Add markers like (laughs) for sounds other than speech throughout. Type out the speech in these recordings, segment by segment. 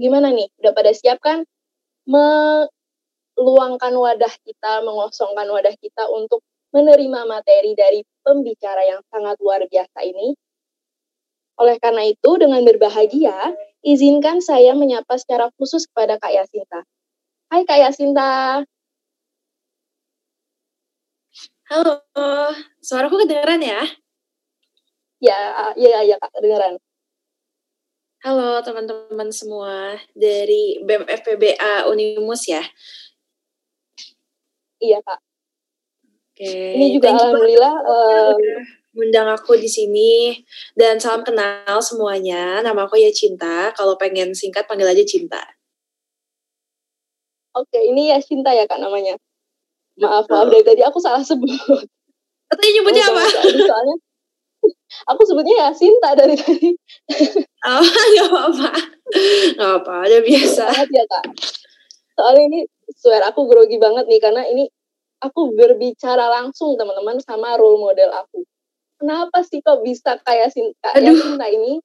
gimana nih? Udah pada siap kan meluangkan wadah kita, mengosongkan wadah kita untuk menerima materi dari pembicara yang sangat luar biasa ini? Oleh karena itu, dengan berbahagia, izinkan saya menyapa secara khusus kepada Kak Yasinta. Hai Kak Yasinta. Halo, suaraku kedengeran ya? Ya, ya, ya Kak, kedengeran. Halo teman-teman semua dari BEM FPBA Unimus ya. Iya Kak. Oke. Ini juga alhamdulillah uh, undang aku di sini dan salam kenal semuanya. Nama aku ya Cinta. Kalau pengen singkat panggil aja Cinta. Oke, ini ya Cinta ya Kak namanya. Maaf, maaf dari tadi aku salah sebut. Tadi nyebutnya apa? Soalnya aku sebutnya ya Sinta dari tadi. Oh, (laughs) gak apa-apa. Gak apa, ada biasa. Ya kak. Soalnya ini swear aku grogi banget nih karena ini aku berbicara langsung teman-teman sama role model aku. Kenapa sih kok bisa kayak Sinta, kayak Sinta ini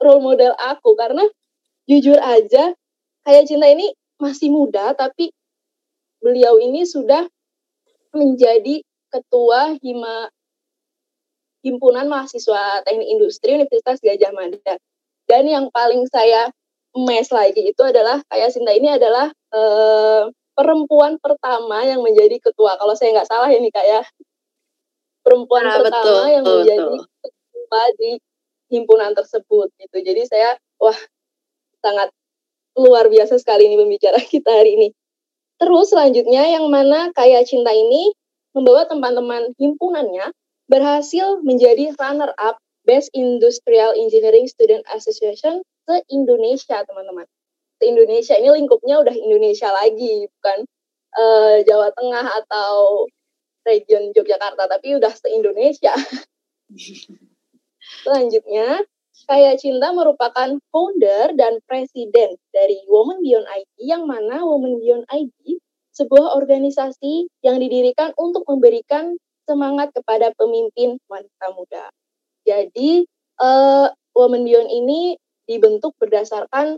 role model aku karena jujur aja kayak Cinta ini masih muda tapi beliau ini sudah menjadi ketua hima himpunan mahasiswa teknik industri Universitas Gajah Mada. Dan yang paling saya mes lagi itu adalah kayak Sinta ini adalah uh, perempuan pertama yang menjadi ketua. Kalau saya nggak salah ini kayak perempuan nah, pertama betul, yang menjadi betul. ketua di himpunan tersebut gitu. Jadi saya wah sangat luar biasa sekali ini pembicara (laughs) kita hari ini. Terus selanjutnya yang mana kayak cinta ini membawa teman-teman himpunannya berhasil menjadi runner-up Best Industrial Engineering Student Association se-Indonesia, teman-teman. Se-Indonesia ini lingkupnya udah Indonesia lagi, bukan uh, Jawa Tengah atau region Yogyakarta, tapi udah se-Indonesia. (laughs) Selanjutnya, Kaya Cinta merupakan founder dan presiden dari Women Beyond ID yang mana Women Beyond ID sebuah organisasi yang didirikan untuk memberikan semangat kepada pemimpin wanita muda. Jadi uh, Women Beyond ini dibentuk berdasarkan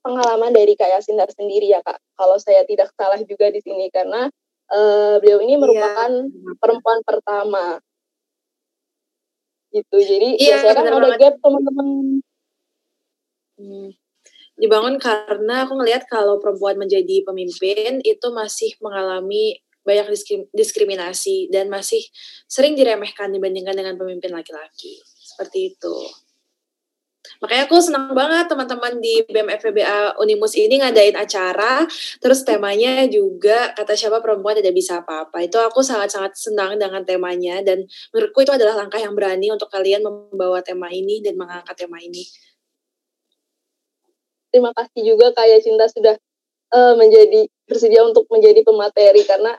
pengalaman dari Kak Yasinta sendiri ya Kak. Kalau saya tidak salah juga di sini karena uh, beliau ini merupakan yeah. perempuan pertama gitu jadi iya, biasanya kan ada gap teman-teman hmm. dibangun karena aku ngelihat kalau perempuan menjadi pemimpin itu masih mengalami banyak diskriminasi dan masih sering diremehkan dibandingkan dengan pemimpin laki-laki seperti itu. Makanya aku senang banget teman-teman di BEM FEBA Unimus ini ngadain acara, terus temanya juga kata siapa perempuan tidak bisa apa-apa. Itu aku sangat-sangat senang dengan temanya dan menurutku itu adalah langkah yang berani untuk kalian membawa tema ini dan mengangkat tema ini. Terima kasih juga kayak Cinta sudah uh, menjadi bersedia untuk menjadi pemateri karena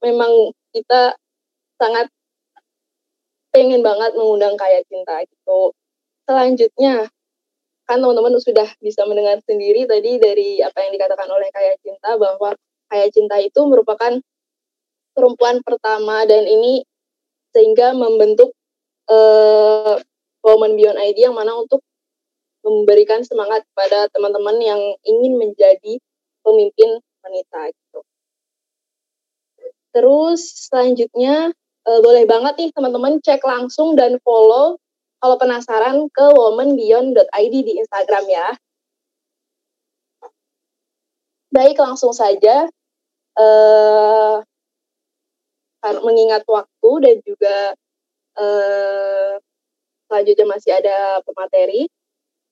memang kita sangat pengen banget mengundang kayak Cinta gitu selanjutnya kan teman-teman sudah bisa mendengar sendiri tadi dari apa yang dikatakan oleh Kaya Cinta bahwa Kaya Cinta itu merupakan perempuan pertama dan ini sehingga membentuk uh, Women Beyond ID yang mana untuk memberikan semangat kepada teman-teman yang ingin menjadi pemimpin wanita. Terus selanjutnya uh, boleh banget nih teman-teman cek langsung dan follow kalau penasaran ke womanbeyond.id di Instagram ya. Baik, langsung saja. Uh, mengingat waktu dan juga uh, selanjutnya masih ada pemateri.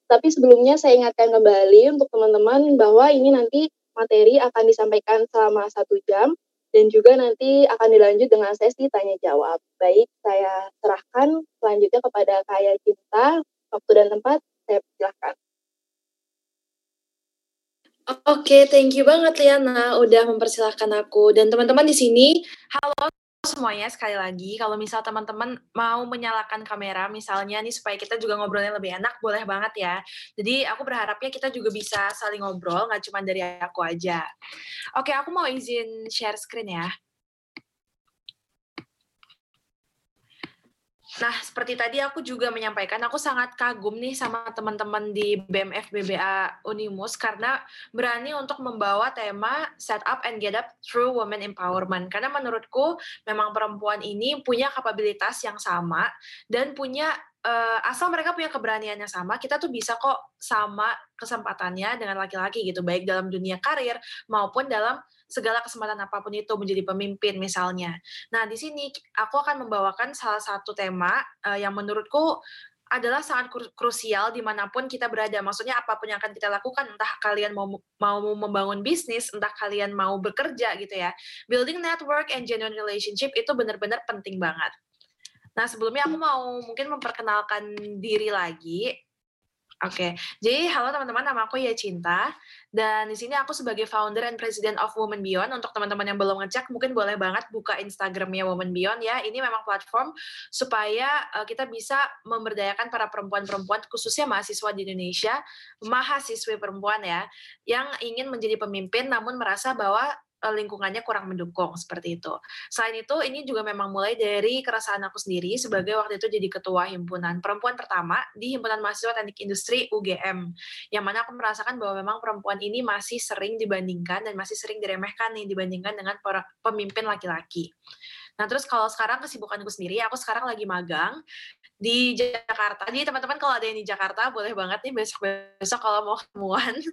Tapi sebelumnya saya ingatkan kembali untuk teman-teman bahwa ini nanti materi akan disampaikan selama satu jam dan juga nanti akan dilanjut dengan sesi tanya jawab. Baik, saya serahkan selanjutnya kepada Kaya Cinta. Waktu dan tempat saya persilahkan. Oke, okay, thank you banget Liana udah mempersilahkan aku dan teman-teman di sini. Halo semuanya sekali lagi kalau misal teman-teman mau menyalakan kamera misalnya nih supaya kita juga ngobrolnya lebih enak boleh banget ya. Jadi aku berharapnya kita juga bisa saling ngobrol nggak cuma dari aku aja. Oke aku mau izin share screen ya Nah, seperti tadi aku juga menyampaikan, aku sangat kagum nih sama teman-teman di BMF BBA Unimus karena berani untuk membawa tema set up and get up through women empowerment. Karena menurutku memang perempuan ini punya kapabilitas yang sama dan punya uh, asal mereka punya keberanian yang sama, kita tuh bisa kok sama kesempatannya dengan laki-laki gitu, baik dalam dunia karir maupun dalam segala kesempatan apa pun itu menjadi pemimpin misalnya. Nah, di sini aku akan membawakan salah satu tema uh, yang menurutku adalah sangat krusial di mana pun kita berada. Maksudnya apa pun yang akan kita lakukan, entah kalian mau mau membangun bisnis, entah kalian mau bekerja gitu ya. Building network and genuine relationship itu benar-benar penting banget. Nah, sebelumnya aku mau mungkin memperkenalkan diri lagi. Oke, okay. jadi halo teman-teman, nama aku ya Cinta dan di sini aku sebagai founder and president of Women Beyond. Untuk teman-teman yang belum ngecek, mungkin boleh banget buka Instagramnya Women Beyond ya. Ini memang platform supaya uh, kita bisa memberdayakan para perempuan-perempuan, khususnya mahasiswa di Indonesia, mahasiswi perempuan ya, yang ingin menjadi pemimpin namun merasa bahwa Eh, lingkungannya kurang mendukung seperti itu. Selain itu, ini juga memang mulai dari keresahan aku sendiri sebagai waktu itu jadi ketua himpunan perempuan pertama di himpunan mahasiswa teknik industri UGM, yang mana aku merasakan bahwa memang perempuan ini masih sering dibandingkan dan masih sering diremehkan nih dibandingkan dengan pemimpin laki-laki. Nah, terus kalau sekarang kesibukanku sendiri, aku sekarang lagi magang di Jakarta. Jadi teman-teman kalau ada yang di Jakarta boleh banget nih besok-besok kalau mau ketemuan. (laughs)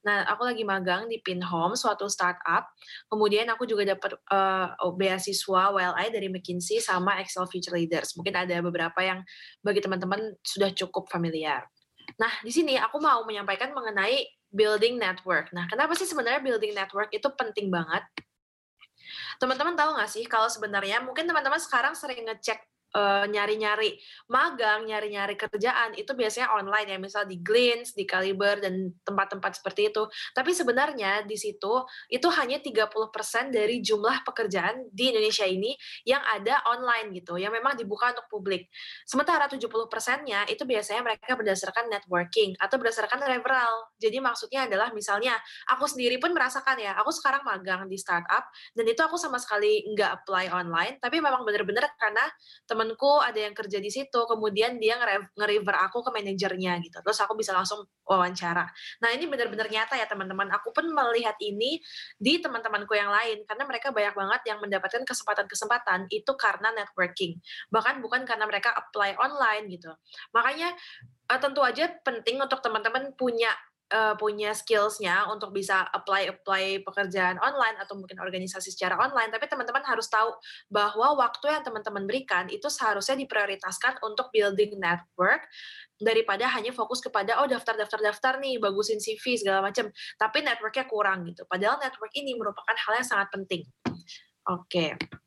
Nah, aku lagi magang di Pinhome, suatu startup. Kemudian aku juga dapat uh, beasiswa WLI dari McKinsey sama Excel Future Leaders. Mungkin ada beberapa yang bagi teman-teman sudah cukup familiar. Nah, di sini aku mau menyampaikan mengenai building network. Nah, kenapa sih sebenarnya building network itu penting banget? Teman-teman tahu nggak sih kalau sebenarnya mungkin teman-teman sekarang sering ngecek uh, nyari-nyari magang, nyari-nyari kerjaan itu biasanya online ya, misal di Glints, di Caliber dan tempat-tempat seperti itu. Tapi sebenarnya di situ itu hanya 30% dari jumlah pekerjaan di Indonesia ini yang ada online gitu, yang memang dibuka untuk publik. Sementara 70%-nya itu biasanya mereka berdasarkan networking atau berdasarkan referral. Jadi maksudnya adalah misalnya aku sendiri pun merasakan ya, aku sekarang magang di startup dan itu aku sama sekali nggak apply online, tapi memang benar-benar karena teman temenku ada yang kerja di situ, kemudian dia nge-refer aku ke manajernya gitu. Terus aku bisa langsung wawancara. Nah ini benar-benar nyata ya teman-teman. Aku pun melihat ini di teman-temanku yang lain karena mereka banyak banget yang mendapatkan kesempatan-kesempatan itu karena networking. Bahkan bukan karena mereka apply online gitu. Makanya eh, tentu aja penting untuk teman-teman punya uh, punya skillsnya untuk bisa apply apply pekerjaan online atau mungkin organisasi secara online tapi teman-teman harus tahu bahwa waktu yang teman-teman berikan itu seharusnya diprioritaskan untuk building network daripada hanya fokus kepada oh daftar daftar daftar nih bagusin CV segala macam. Tapi networknya kurang gitu. Padahal network ini merupakan hal yang sangat penting. Oke. okay.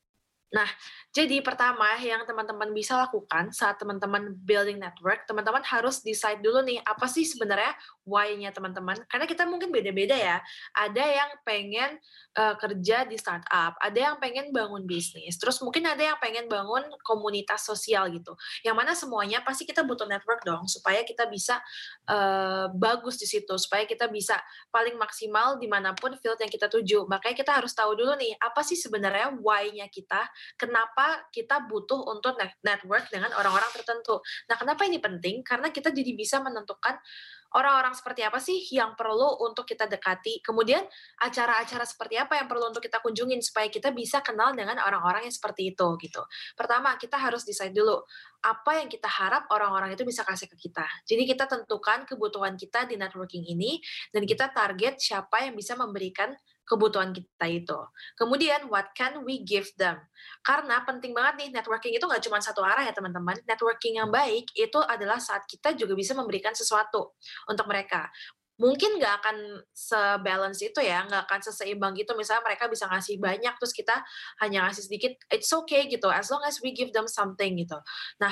Nah, jadi pertama yang teman-teman bisa lakukan saat teman-teman building network, teman-teman harus decide dulu nih apa sih sebenarnya why-nya teman-teman. Karena kita mungkin beda-beda ya. Ada yang pengen uh, kerja di startup, ada yang pengen bangun bisnis, terus mungkin ada yang pengen bangun komunitas sosial gitu. Yang mana semuanya pasti kita butuh network dong supaya kita bisa uh, bagus di situ, supaya kita bisa paling maksimal di mana pun field yang kita tuju. Makanya kita harus tahu dulu nih apa sih sebenarnya why-nya kita kenapa kita butuh untuk network dengan orang-orang tertentu. Nah, kenapa ini penting? Karena kita jadi bisa menentukan orang-orang seperti apa sih yang perlu untuk kita dekati. Kemudian acara-acara seperti apa yang perlu untuk kita kunjungin supaya kita bisa kenal dengan orang-orang yang seperti itu gitu. Pertama, kita harus decide dulu apa yang kita harap orang-orang itu bisa kasih ke kita. Jadi kita tentukan kebutuhan kita di networking ini dan kita target siapa yang bisa memberikan kebutuhan kita itu. Kemudian, what can we give them? Karena penting banget nih, networking itu nggak cuma satu arah ya teman-teman. Networking yang baik itu adalah saat kita juga bisa memberikan sesuatu untuk mereka. Mungkin nggak akan sebalance itu ya, nggak akan seseimbang gitu. Misalnya mereka bisa ngasih banyak, terus kita hanya ngasih sedikit, it's okay gitu, as long as we give them something gitu. Nah,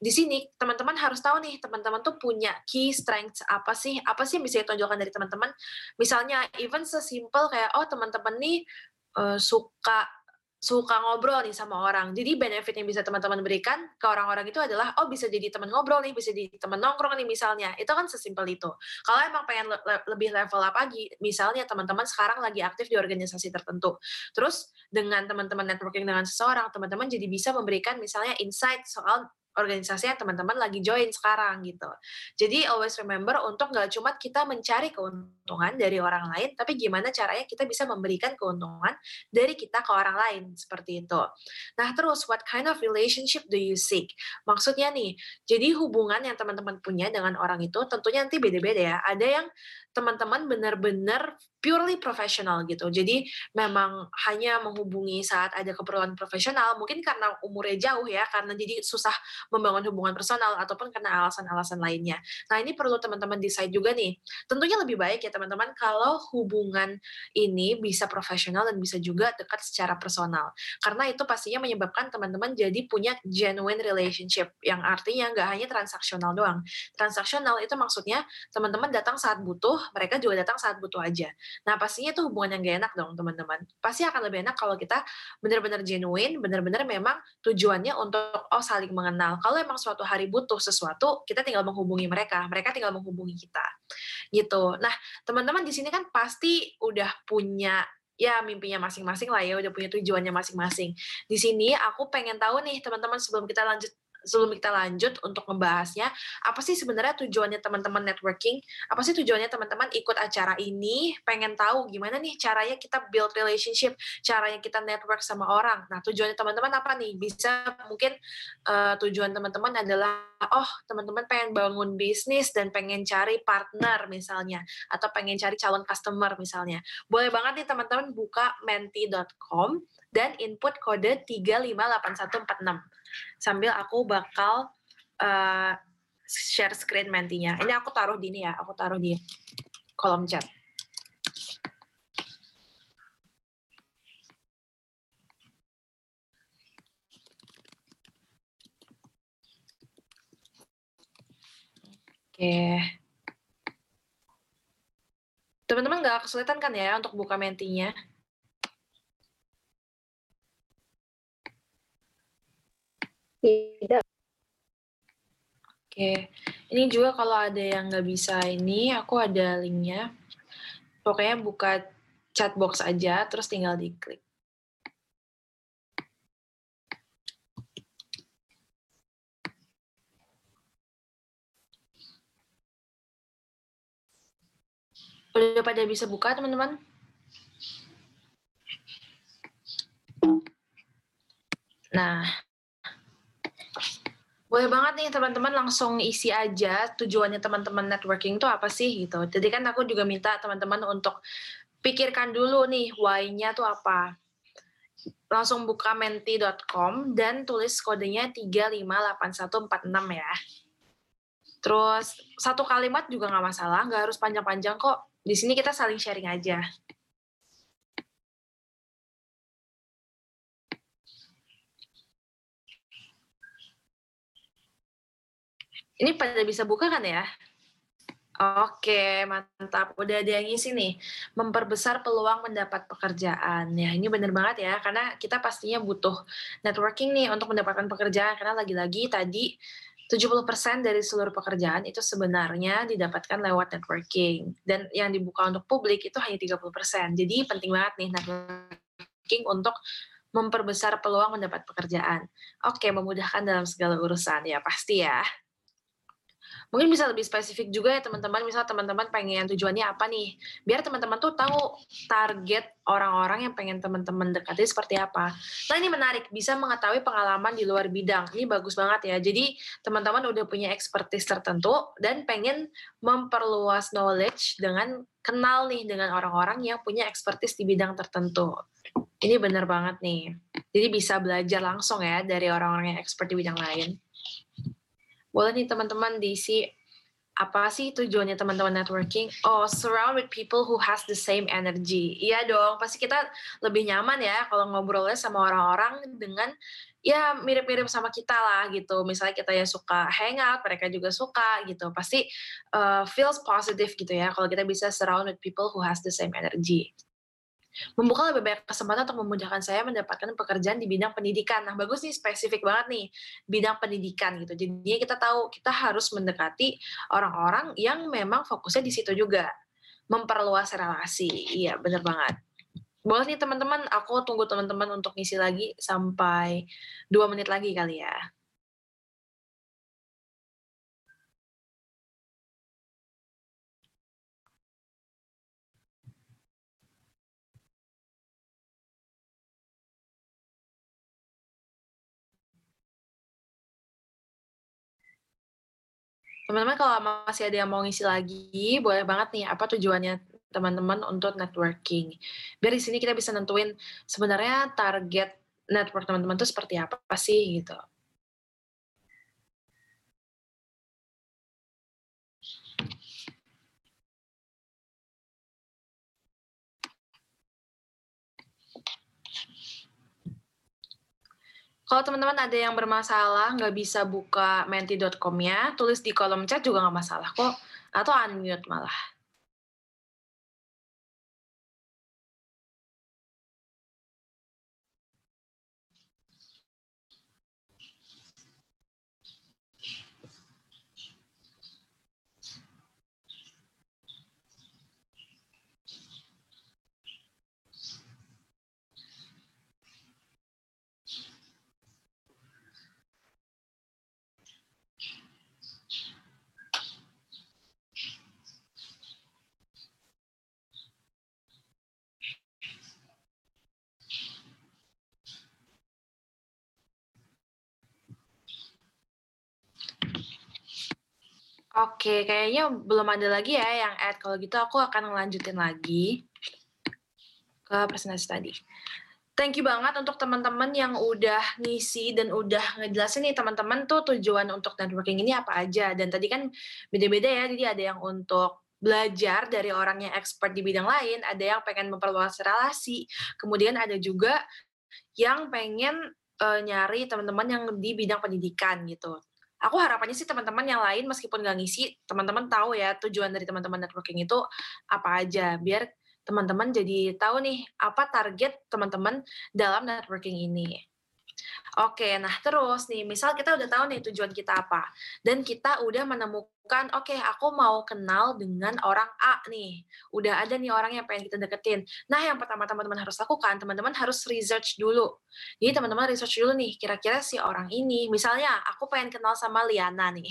di sini teman-teman harus tahu nih teman-teman tuh punya key strengths apa sih apa sih yang bisa ditonjolkan dari teman-teman misalnya even sesimpel kayak oh teman-teman nih uh, suka suka ngobrol nih sama orang. Jadi benefit yang bisa teman-teman berikan ke orang-orang itu adalah oh bisa jadi teman ngobrol nih, bisa jadi teman nongkrong nih misalnya. Itu kan sesimpel itu. Kalau emang pengen le lebih level up lagi, misalnya teman-teman sekarang lagi aktif di organisasi tertentu. Terus dengan teman-teman networking dengan seseorang, teman-teman jadi bisa memberikan misalnya insight soal organisasi yang teman-teman lagi join sekarang gitu. Jadi always remember untuk nggak cuma kita mencari keuntungan dari orang lain, tapi gimana caranya kita bisa memberikan keuntungan dari kita ke orang lain seperti itu. Nah terus what kind of relationship do you seek? Maksudnya nih, jadi hubungan yang teman-teman punya dengan orang itu tentunya nanti beda-beda ya. Ada yang teman-teman benar-benar purely profesional gitu. Jadi memang hanya menghubungi saat ada keperluan profesional, mungkin karena umurnya jauh ya, karena jadi susah membangun hubungan personal ataupun karena alasan-alasan lainnya. Nah, ini perlu teman-teman decide juga nih. Tentunya lebih baik ya teman-teman kalau hubungan ini bisa profesional dan bisa juga dekat secara personal. Karena itu pastinya menyebabkan teman-teman jadi punya genuine relationship yang artinya nggak hanya transaksional doang. Transaksional itu maksudnya teman-teman datang saat butuh, mereka juga datang saat butuh aja. Nah, pastinya itu hubungan yang gak enak dong, teman-teman. Pasti akan lebih enak kalau kita benar-benar genuine, benar-benar memang tujuannya untuk oh saling mengenal. Kalau emang suatu hari butuh sesuatu, kita tinggal menghubungi mereka, mereka tinggal menghubungi kita. Gitu. Nah, teman-teman di sini kan pasti udah punya ya mimpinya masing-masing lah ya, udah punya tujuannya masing-masing. Di sini aku pengen tahu nih teman-teman sebelum kita lanjut sebelum kita lanjut untuk membahasnya, apa sih sebenarnya tujuannya teman-teman networking? Apa sih tujuannya teman-teman ikut acara ini? Pengen tahu gimana nih caranya kita build relationship, caranya kita network sama orang. Nah, tujuannya teman-teman apa nih? Bisa mungkin uh, tujuan teman-teman adalah, oh teman-teman pengen bangun bisnis dan pengen cari partner misalnya, atau pengen cari calon customer misalnya. Boleh banget nih teman-teman buka menti.com dan input kode 358146 sambil aku bakal uh, share screen mentinya. Ini aku taruh di ini ya, aku taruh di kolom chat. Oke. Teman-teman nggak kesulitan kan ya untuk buka mentinya? Tidak. Oke, ini juga kalau ada yang nggak bisa ini, aku ada linknya. Pokoknya buka chat box aja, terus tinggal diklik. Udah pada bisa buka, teman-teman? Nah, boleh banget nih teman-teman langsung isi aja tujuannya teman-teman networking itu apa sih gitu. Jadi kan aku juga minta teman-teman untuk pikirkan dulu nih why-nya tuh apa. Langsung buka menti.com dan tulis kodenya 358146 ya. Terus satu kalimat juga nggak masalah, nggak harus panjang-panjang kok. Di sini kita saling sharing aja. Ini pada bisa buka kan ya? Oke, mantap. Udah ada yang ngisi nih. Memperbesar peluang mendapat pekerjaan. Ya, ini bener banget ya, karena kita pastinya butuh networking nih untuk mendapatkan pekerjaan. Karena lagi-lagi tadi 70% dari seluruh pekerjaan itu sebenarnya didapatkan lewat networking. Dan yang dibuka untuk publik itu hanya 30%. Jadi penting banget nih networking untuk memperbesar peluang mendapat pekerjaan. Oke, memudahkan dalam segala urusan. Ya, pasti ya. Mungkin bisa lebih spesifik juga ya teman-teman, misal teman-teman pengen tujuannya apa nih, biar teman-teman tuh tahu target orang-orang yang pengen teman-teman dekati seperti apa. Nah ini menarik, bisa mengetahui pengalaman di luar bidang. Ini bagus banget ya. Jadi teman-teman udah punya expertise tertentu dan pengen memperluas knowledge dengan kenal nih dengan orang-orang yang punya expertise di bidang tertentu. Ini benar banget nih. Jadi bisa belajar langsung ya dari orang-orang yang expert di bidang lain boleh nih teman-teman diisi apa sih tujuannya teman-teman networking? Oh, surround with people who has the same energy. Iya dong, pasti kita lebih nyaman ya kalau ngobrolnya sama orang-orang dengan ya mirip-mirip sama kita lah gitu. Misalnya kita ya suka hangout, mereka juga suka gitu. Pasti uh, feels positive gitu ya kalau kita bisa surround with people who has the same energy membuka lebih banyak kesempatan untuk memudahkan saya mendapatkan pekerjaan di bidang pendidikan. Nah, bagus nih, spesifik banget nih, bidang pendidikan gitu. Jadinya kita tahu, kita harus mendekati orang-orang yang memang fokusnya di situ juga. Memperluas relasi. Iya, bener banget. Boleh nih teman-teman, aku tunggu teman-teman untuk ngisi lagi sampai dua menit lagi kali ya. Teman-teman kalau masih ada yang mau ngisi lagi, boleh banget nih apa tujuannya teman-teman untuk networking. Biar di sini kita bisa nentuin sebenarnya target network teman-teman itu seperti apa sih gitu. Kalau teman-teman ada yang bermasalah nggak bisa buka menti.com-nya, tulis di kolom chat juga nggak masalah kok, atau unmute malah. Oke, kayaknya belum ada lagi ya yang add. Kalau gitu aku akan ngelanjutin lagi ke presentasi tadi. Thank you banget untuk teman-teman yang udah ngisi dan udah ngejelasin nih teman-teman tuh tujuan untuk networking ini apa aja. Dan tadi kan beda-beda ya, jadi ada yang untuk belajar dari orang yang expert di bidang lain, ada yang pengen memperluas relasi, kemudian ada juga yang pengen uh, nyari teman-teman yang di bidang pendidikan gitu aku harapannya sih teman-teman yang lain meskipun nggak ngisi, teman-teman tahu ya tujuan dari teman-teman networking itu apa aja, biar teman-teman jadi tahu nih apa target teman-teman dalam networking ini. Oke, nah terus nih, misal kita udah tahu nih tujuan kita apa, dan kita udah menemukan, oke, aku mau kenal dengan orang A nih, udah ada nih orang yang pengen kita deketin. Nah, yang pertama teman-teman harus lakukan, teman-teman harus research dulu. Jadi teman-teman research dulu nih, kira-kira si orang ini, misalnya aku pengen kenal sama Liana nih,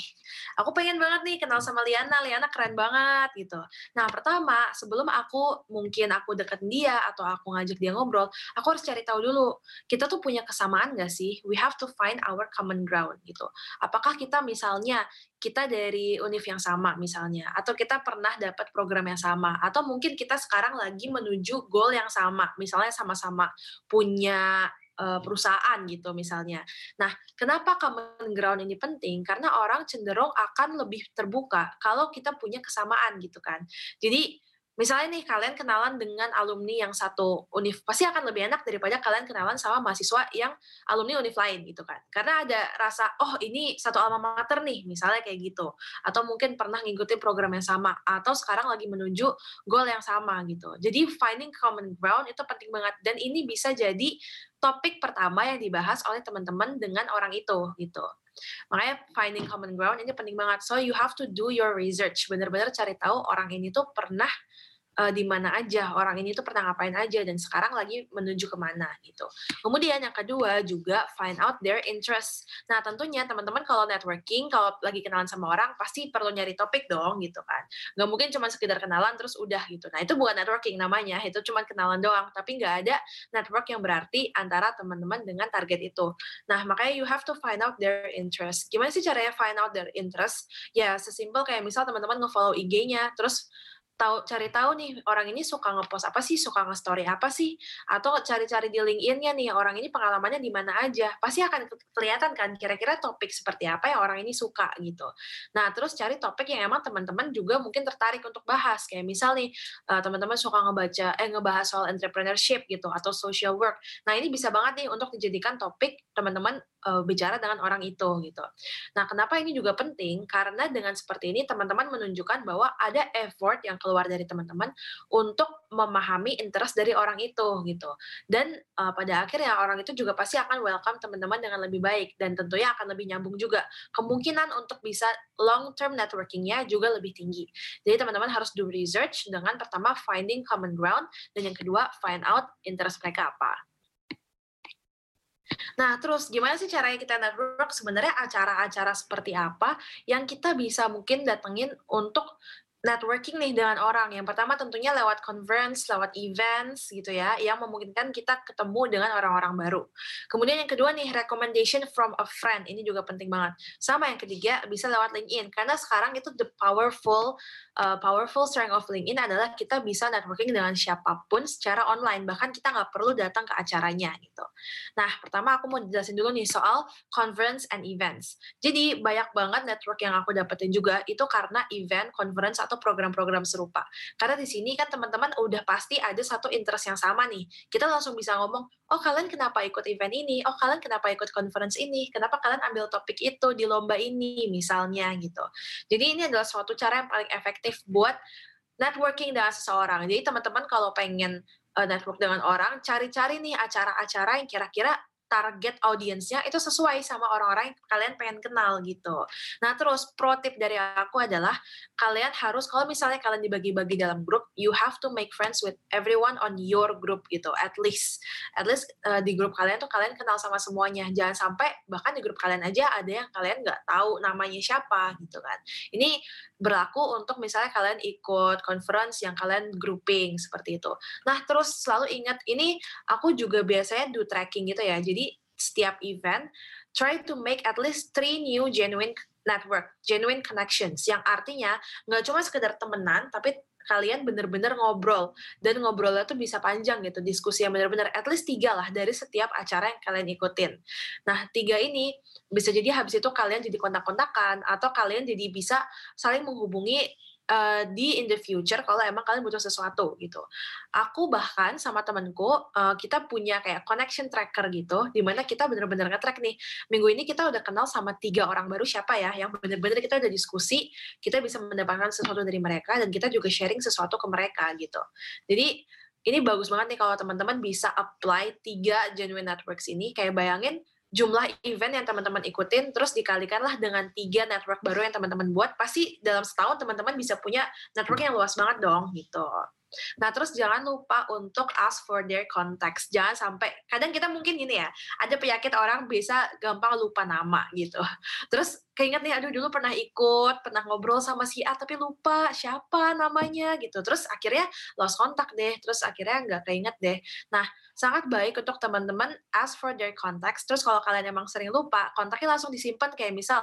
aku pengen banget nih kenal sama Liana, Liana keren banget gitu. Nah, pertama, sebelum aku mungkin aku deketin dia atau aku ngajak dia ngobrol, aku harus cari tahu dulu, kita tuh punya kesamaan gak sih sih? We have to find our common ground gitu. Apakah kita misalnya kita dari univ yang sama misalnya, atau kita pernah dapat program yang sama, atau mungkin kita sekarang lagi menuju goal yang sama, misalnya sama-sama punya uh, perusahaan gitu misalnya. Nah, kenapa common ground ini penting? Karena orang cenderung akan lebih terbuka kalau kita punya kesamaan gitu kan. Jadi misalnya nih kalian kenalan dengan alumni yang satu univ pasti akan lebih enak daripada kalian kenalan sama mahasiswa yang alumni univ lain gitu kan karena ada rasa oh ini satu alma mater nih misalnya kayak gitu atau mungkin pernah ngikutin program yang sama atau sekarang lagi menuju goal yang sama gitu jadi finding common ground itu penting banget dan ini bisa jadi topik pertama yang dibahas oleh teman-teman dengan orang itu gitu Makanya finding common ground ini penting banget. So you have to do your research. Benar-benar cari tahu orang ini tuh pernah uh, di mana aja orang ini tuh pernah ngapain aja dan sekarang lagi menuju ke mana gitu. Kemudian yang kedua juga find out their interest. Nah tentunya teman-teman kalau networking kalau lagi kenalan sama orang pasti perlu nyari topik dong gitu kan. Gak mungkin cuma sekedar kenalan terus udah gitu. Nah itu bukan networking namanya, itu cuma kenalan doang. Tapi nggak ada network yang berarti antara teman-teman dengan target itu. Nah makanya you have to find out their interest. Gimana sih caranya find out their interest? Ya sesimpel kayak misal teman-teman nge-follow IG-nya, terus tahu cari tahu nih orang ini suka ngepost apa sih, suka nge-story apa sih, atau cari-cari di LinkedIn-nya nih orang ini pengalamannya di mana aja. Pasti akan kelihatan kan kira-kira topik seperti apa yang orang ini suka gitu. Nah, terus cari topik yang emang teman-teman juga mungkin tertarik untuk bahas. Kayak misal nih uh, teman-teman suka ngebaca eh ngebahas soal entrepreneurship gitu atau social work. Nah, ini bisa banget nih untuk dijadikan topik teman-teman uh, bicara dengan orang itu gitu. Nah, kenapa ini juga penting? Karena dengan seperti ini teman-teman menunjukkan bahwa ada effort yang keluar dari teman-teman untuk memahami interest dari orang itu gitu. Dan uh, pada akhirnya orang itu juga pasti akan welcome teman-teman dengan lebih baik dan tentunya akan lebih nyambung juga. Kemungkinan untuk bisa long term networkingnya juga lebih tinggi. Jadi teman-teman harus do research dengan pertama finding common ground dan yang kedua find out interest mereka apa. Nah, terus gimana sih caranya kita network? Sebenarnya acara-acara seperti apa yang kita bisa mungkin datengin untuk networking nih dengan orang. Yang pertama tentunya lewat conference, lewat events gitu ya, yang memungkinkan kita ketemu dengan orang-orang baru. Kemudian yang kedua nih, recommendation from a friend. Ini juga penting banget. Sama yang ketiga, bisa lewat LinkedIn. Karena sekarang itu the powerful uh, powerful strength of LinkedIn adalah kita bisa networking dengan siapa pun secara online. Bahkan kita nggak perlu datang ke acaranya gitu. Nah, pertama aku mau jelasin dulu nih soal conference and events. Jadi banyak banget network yang aku dapetin juga itu karena event, conference, atau program-program serupa. Karena di sini kan teman-teman udah pasti ada satu interest yang sama nih. Kita langsung bisa ngomong, oh kalian kenapa ikut event ini? Oh kalian kenapa ikut conference ini? Kenapa kalian ambil topik itu di lomba ini misalnya gitu. Jadi ini adalah suatu cara yang paling efektif buat networking dengan seseorang. Jadi teman-teman kalau pengen uh, network dengan orang, cari-cari nih acara-acara yang kira-kira target audiensnya itu sesuai sama orang-orang yang kalian pengen kenal gitu. Nah terus pro tip dari aku adalah kalian harus kalau misalnya kalian dibagi-bagi dalam grup, you have to make friends with everyone on your group gitu. At least, at least uh, di grup kalian tuh kalian kenal sama semuanya. Jangan sampai bahkan di grup kalian aja ada yang kalian nggak tahu namanya siapa gitu kan. Ini berlaku untuk misalnya kalian ikut conference yang kalian grouping seperti itu. Nah, terus selalu ingat ini aku juga biasanya do tracking gitu ya. Jadi setiap event try to make at least three new genuine network, genuine connections. Yang artinya nggak cuma sekedar temenan tapi kalian bener-bener ngobrol. Dan ngobrolnya tuh bisa panjang gitu diskusi yang bener-bener at least tiga lah dari setiap acara yang kalian ikutin. Nah tiga ini bisa jadi habis itu kalian jadi kontak-kontakan atau kalian jadi bisa saling menghubungi uh, di in the future kalau emang kalian butuh sesuatu gitu. Aku bahkan sama temanku uh, kita punya kayak connection tracker gitu, di mana kita bener-bener nge-track nih. Minggu ini kita udah kenal sama tiga orang baru siapa ya, yang bener-bener kita udah diskusi, kita bisa mendapatkan sesuatu dari mereka dan kita juga sharing sesuatu ke mereka gitu. Jadi ini bagus banget nih kalau teman-teman bisa apply tiga genuine networks ini. Kayak bayangin jumlah event yang teman-teman ikutin terus dikalikanlah dengan tiga network baru yang teman-teman buat pasti dalam setahun teman-teman bisa punya network yang luas banget dong gitu. Nah, terus jangan lupa untuk ask for their contacts. Jangan sampai, kadang kita mungkin gini ya, ada penyakit orang bisa gampang lupa nama gitu. Terus keinget nih, aduh dulu pernah ikut, pernah ngobrol sama si A, tapi lupa siapa namanya gitu. Terus akhirnya lost kontak deh, terus akhirnya nggak keinget deh. Nah, sangat baik untuk teman-teman ask for their contacts. Terus kalau kalian emang sering lupa, kontaknya langsung disimpan kayak misal,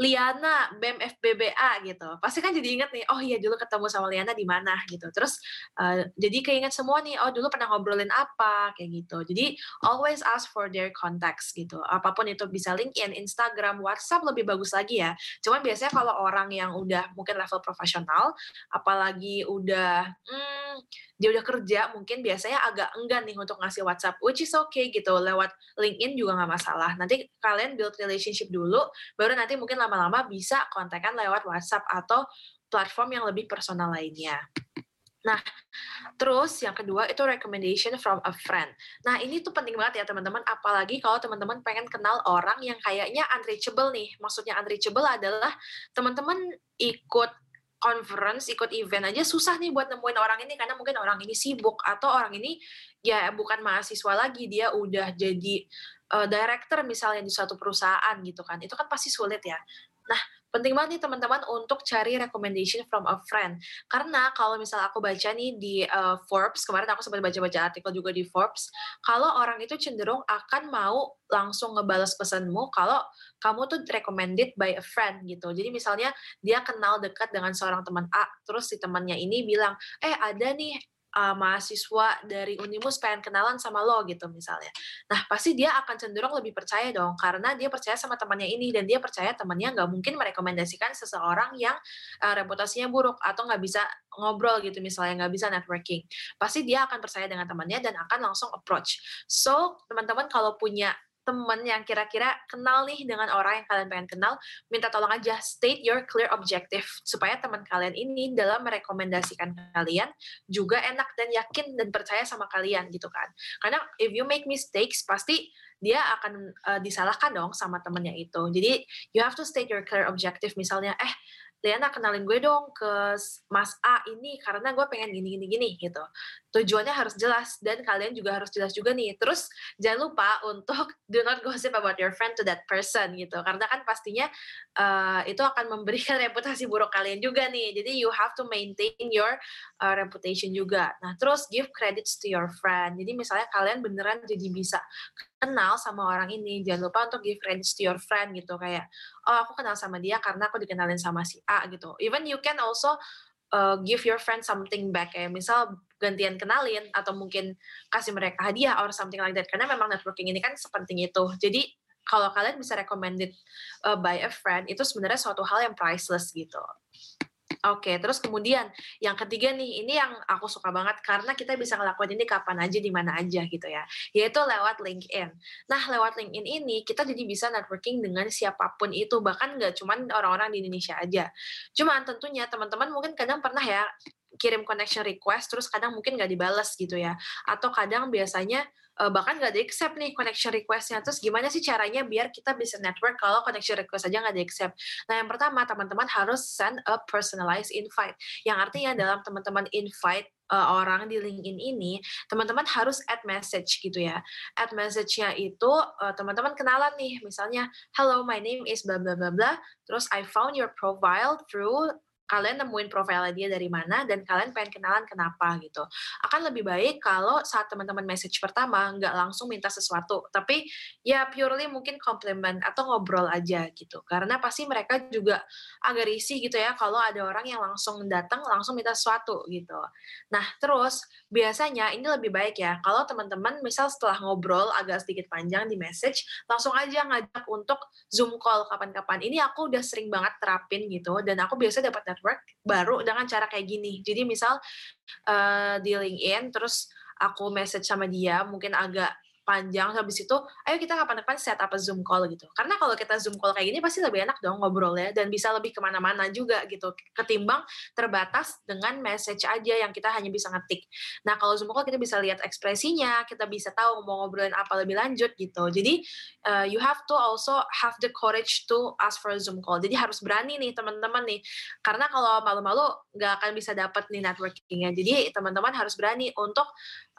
Liana BEM FBBA gitu. Pasti kan jadi inget nih, oh iya dulu ketemu sama Liana di mana gitu. Terus uh, jadi keinget semua nih, oh dulu pernah ngobrolin apa kayak gitu. Jadi always ask for their contacts gitu. Apa pun itu bisa LinkedIn, Instagram, WhatsApp lebih bagus lagi ya. Cuman biasanya kalau orang yang udah mungkin level profesional, apalagi udah hmm, dia udah kerja, mungkin biasanya agak enggan nih untuk ngasih WhatsApp, which is okay gitu. Lewat LinkedIn juga nggak masalah. Nanti kalian build relationship dulu, baru nanti mungkin lama-lama bisa kontakkan lewat WhatsApp atau platform yang lebih personal lainnya. Nah, terus yang kedua itu recommendation from a friend. Nah, ini tuh penting banget ya teman-teman, apalagi kalau teman-teman pengen kenal orang yang kayaknya unreachable nih. Maksudnya unreachable adalah teman-teman ikut conference, ikut event aja susah nih buat nemuin orang ini karena mungkin orang ini sibuk atau orang ini ya bukan mahasiswa lagi, dia udah jadi uh, director misalnya di suatu perusahaan gitu kan, itu kan pasti sulit ya. Nah, penting banget nih teman-teman untuk cari recommendation from a friend. Karena kalau misal aku baca nih di uh, Forbes, kemarin aku sempat baca-baca artikel juga di Forbes, kalau orang itu cenderung akan mau langsung ngebales pesanmu kalau kamu tuh recommended by a friend gitu. Jadi misalnya dia kenal dekat dengan seorang teman A, terus si temannya ini bilang, eh ada nih uh, mahasiswa dari Unimus pengen kenalan sama lo gitu misalnya. Nah pasti dia akan cenderung lebih percaya dong karena dia percaya sama temannya ini dan dia percaya temannya nggak mungkin merekomendasikan seseorang yang uh, reputasinya buruk atau nggak bisa ngobrol gitu misalnya nggak bisa networking. Pasti dia akan percaya dengan temannya dan akan langsung approach. So teman-teman kalau punya teman yang kira-kira kenal nih dengan orang yang kalian pengen kenal, minta tolong aja state your clear objective supaya teman kalian ini dalam merekomendasikan kalian juga enak dan yakin dan percaya sama kalian gitu kan. Karena if you make mistakes pasti dia akan uh, disalahkan dong sama temennya itu. Jadi you have to state your clear objective misalnya eh Liana kenalin gue dong ke Mas A ini karena gue pengen gini gini gini gitu. Tujuannya harus jelas dan kalian juga harus jelas juga nih. Terus jangan lupa untuk (laughs) do not gossip about your friend to that person gitu. Karena kan pastinya uh, itu akan memberikan (laughs) reputasi buruk kalian juga nih. Jadi you have to maintain your uh, reputation juga. Nah, terus give credits to your friend. Jadi misalnya kalian beneran jadi bisa kenal sama orang ini, jangan lupa untuk give credits to your friend gitu kayak oh aku kenal sama dia karena aku dikenalin sama si A gitu. Even you can also uh, give your friend something back kayak misal gantian kenalin atau mungkin kasih mereka hadiah or something like that. Karena memang networking ini kan sepenting itu. Jadi kalau kalian bisa recommended uh, by a friend itu sebenarnya suatu hal yang priceless gitu. Oke, okay, terus kemudian yang ketiga nih, ini yang aku suka banget karena kita bisa ngelakuin ini kapan aja, di mana aja gitu ya, yaitu lewat LinkedIn. Nah, lewat LinkedIn ini kita jadi bisa networking dengan siapa pun itu, bahkan nggak cuma orang-orang di Indonesia aja. Cuma tentunya teman-teman mungkin kadang pernah ya kirim connection request, terus kadang mungkin nggak dibalas gitu ya, atau kadang biasanya uh, bahkan nggak di accept nih connection requestnya. Terus gimana sih caranya biar kita bisa network kalau connection request aja nggak di accept nah yang pertama teman-teman harus send a personalized invite. Yang artinya dalam teman-teman invite uh, orang di LinkedIn ini, teman-teman harus add message gitu ya. Add message-nya itu uh, teman-teman kenalan nih, misalnya, hello, my name is bla bla bla bla. Terus I found your profile through kalian nemuin profilnya dia dari mana dan kalian pengen kenalan kenapa gitu. Akan lebih baik kalau saat teman-teman message pertama nggak langsung minta sesuatu, tapi ya purely mungkin compliment atau ngobrol aja gitu. Karena pasti mereka juga agak risih gitu ya kalau ada orang yang langsung datang langsung minta sesuatu gitu. Nah terus biasanya ini lebih baik ya kalau teman-teman misal setelah ngobrol agak sedikit panjang di message langsung aja ngajak untuk zoom call kapan-kapan. Ini aku udah sering banget terapin gitu dan aku biasa dapat network baru dengan cara kayak gini. Jadi misal uh, di LinkedIn terus aku message sama dia mungkin agak panjang habis itu ayo kita kapan-kapan set up zoom call gitu. Karena kalau kita zoom call kayak gini pasti lebih enak dong ngobrol ya dan bisa lebih ke mana-mana juga gitu. Ketimbang terbatas dengan message aja yang kita hanya bisa ngetik. Nah kalau zoom call kita bisa lihat ekspresinya kita bisa tahu mau ngobrolin apa lebih lanjut gitu. Jadi uh, you have to also have the courage to ask for a zoom call. Jadi harus berani nih teman-teman nih. Karena kalau malu-malu nggak akan bisa dapat nih networkingnya. Jadi teman-teman harus berani untuk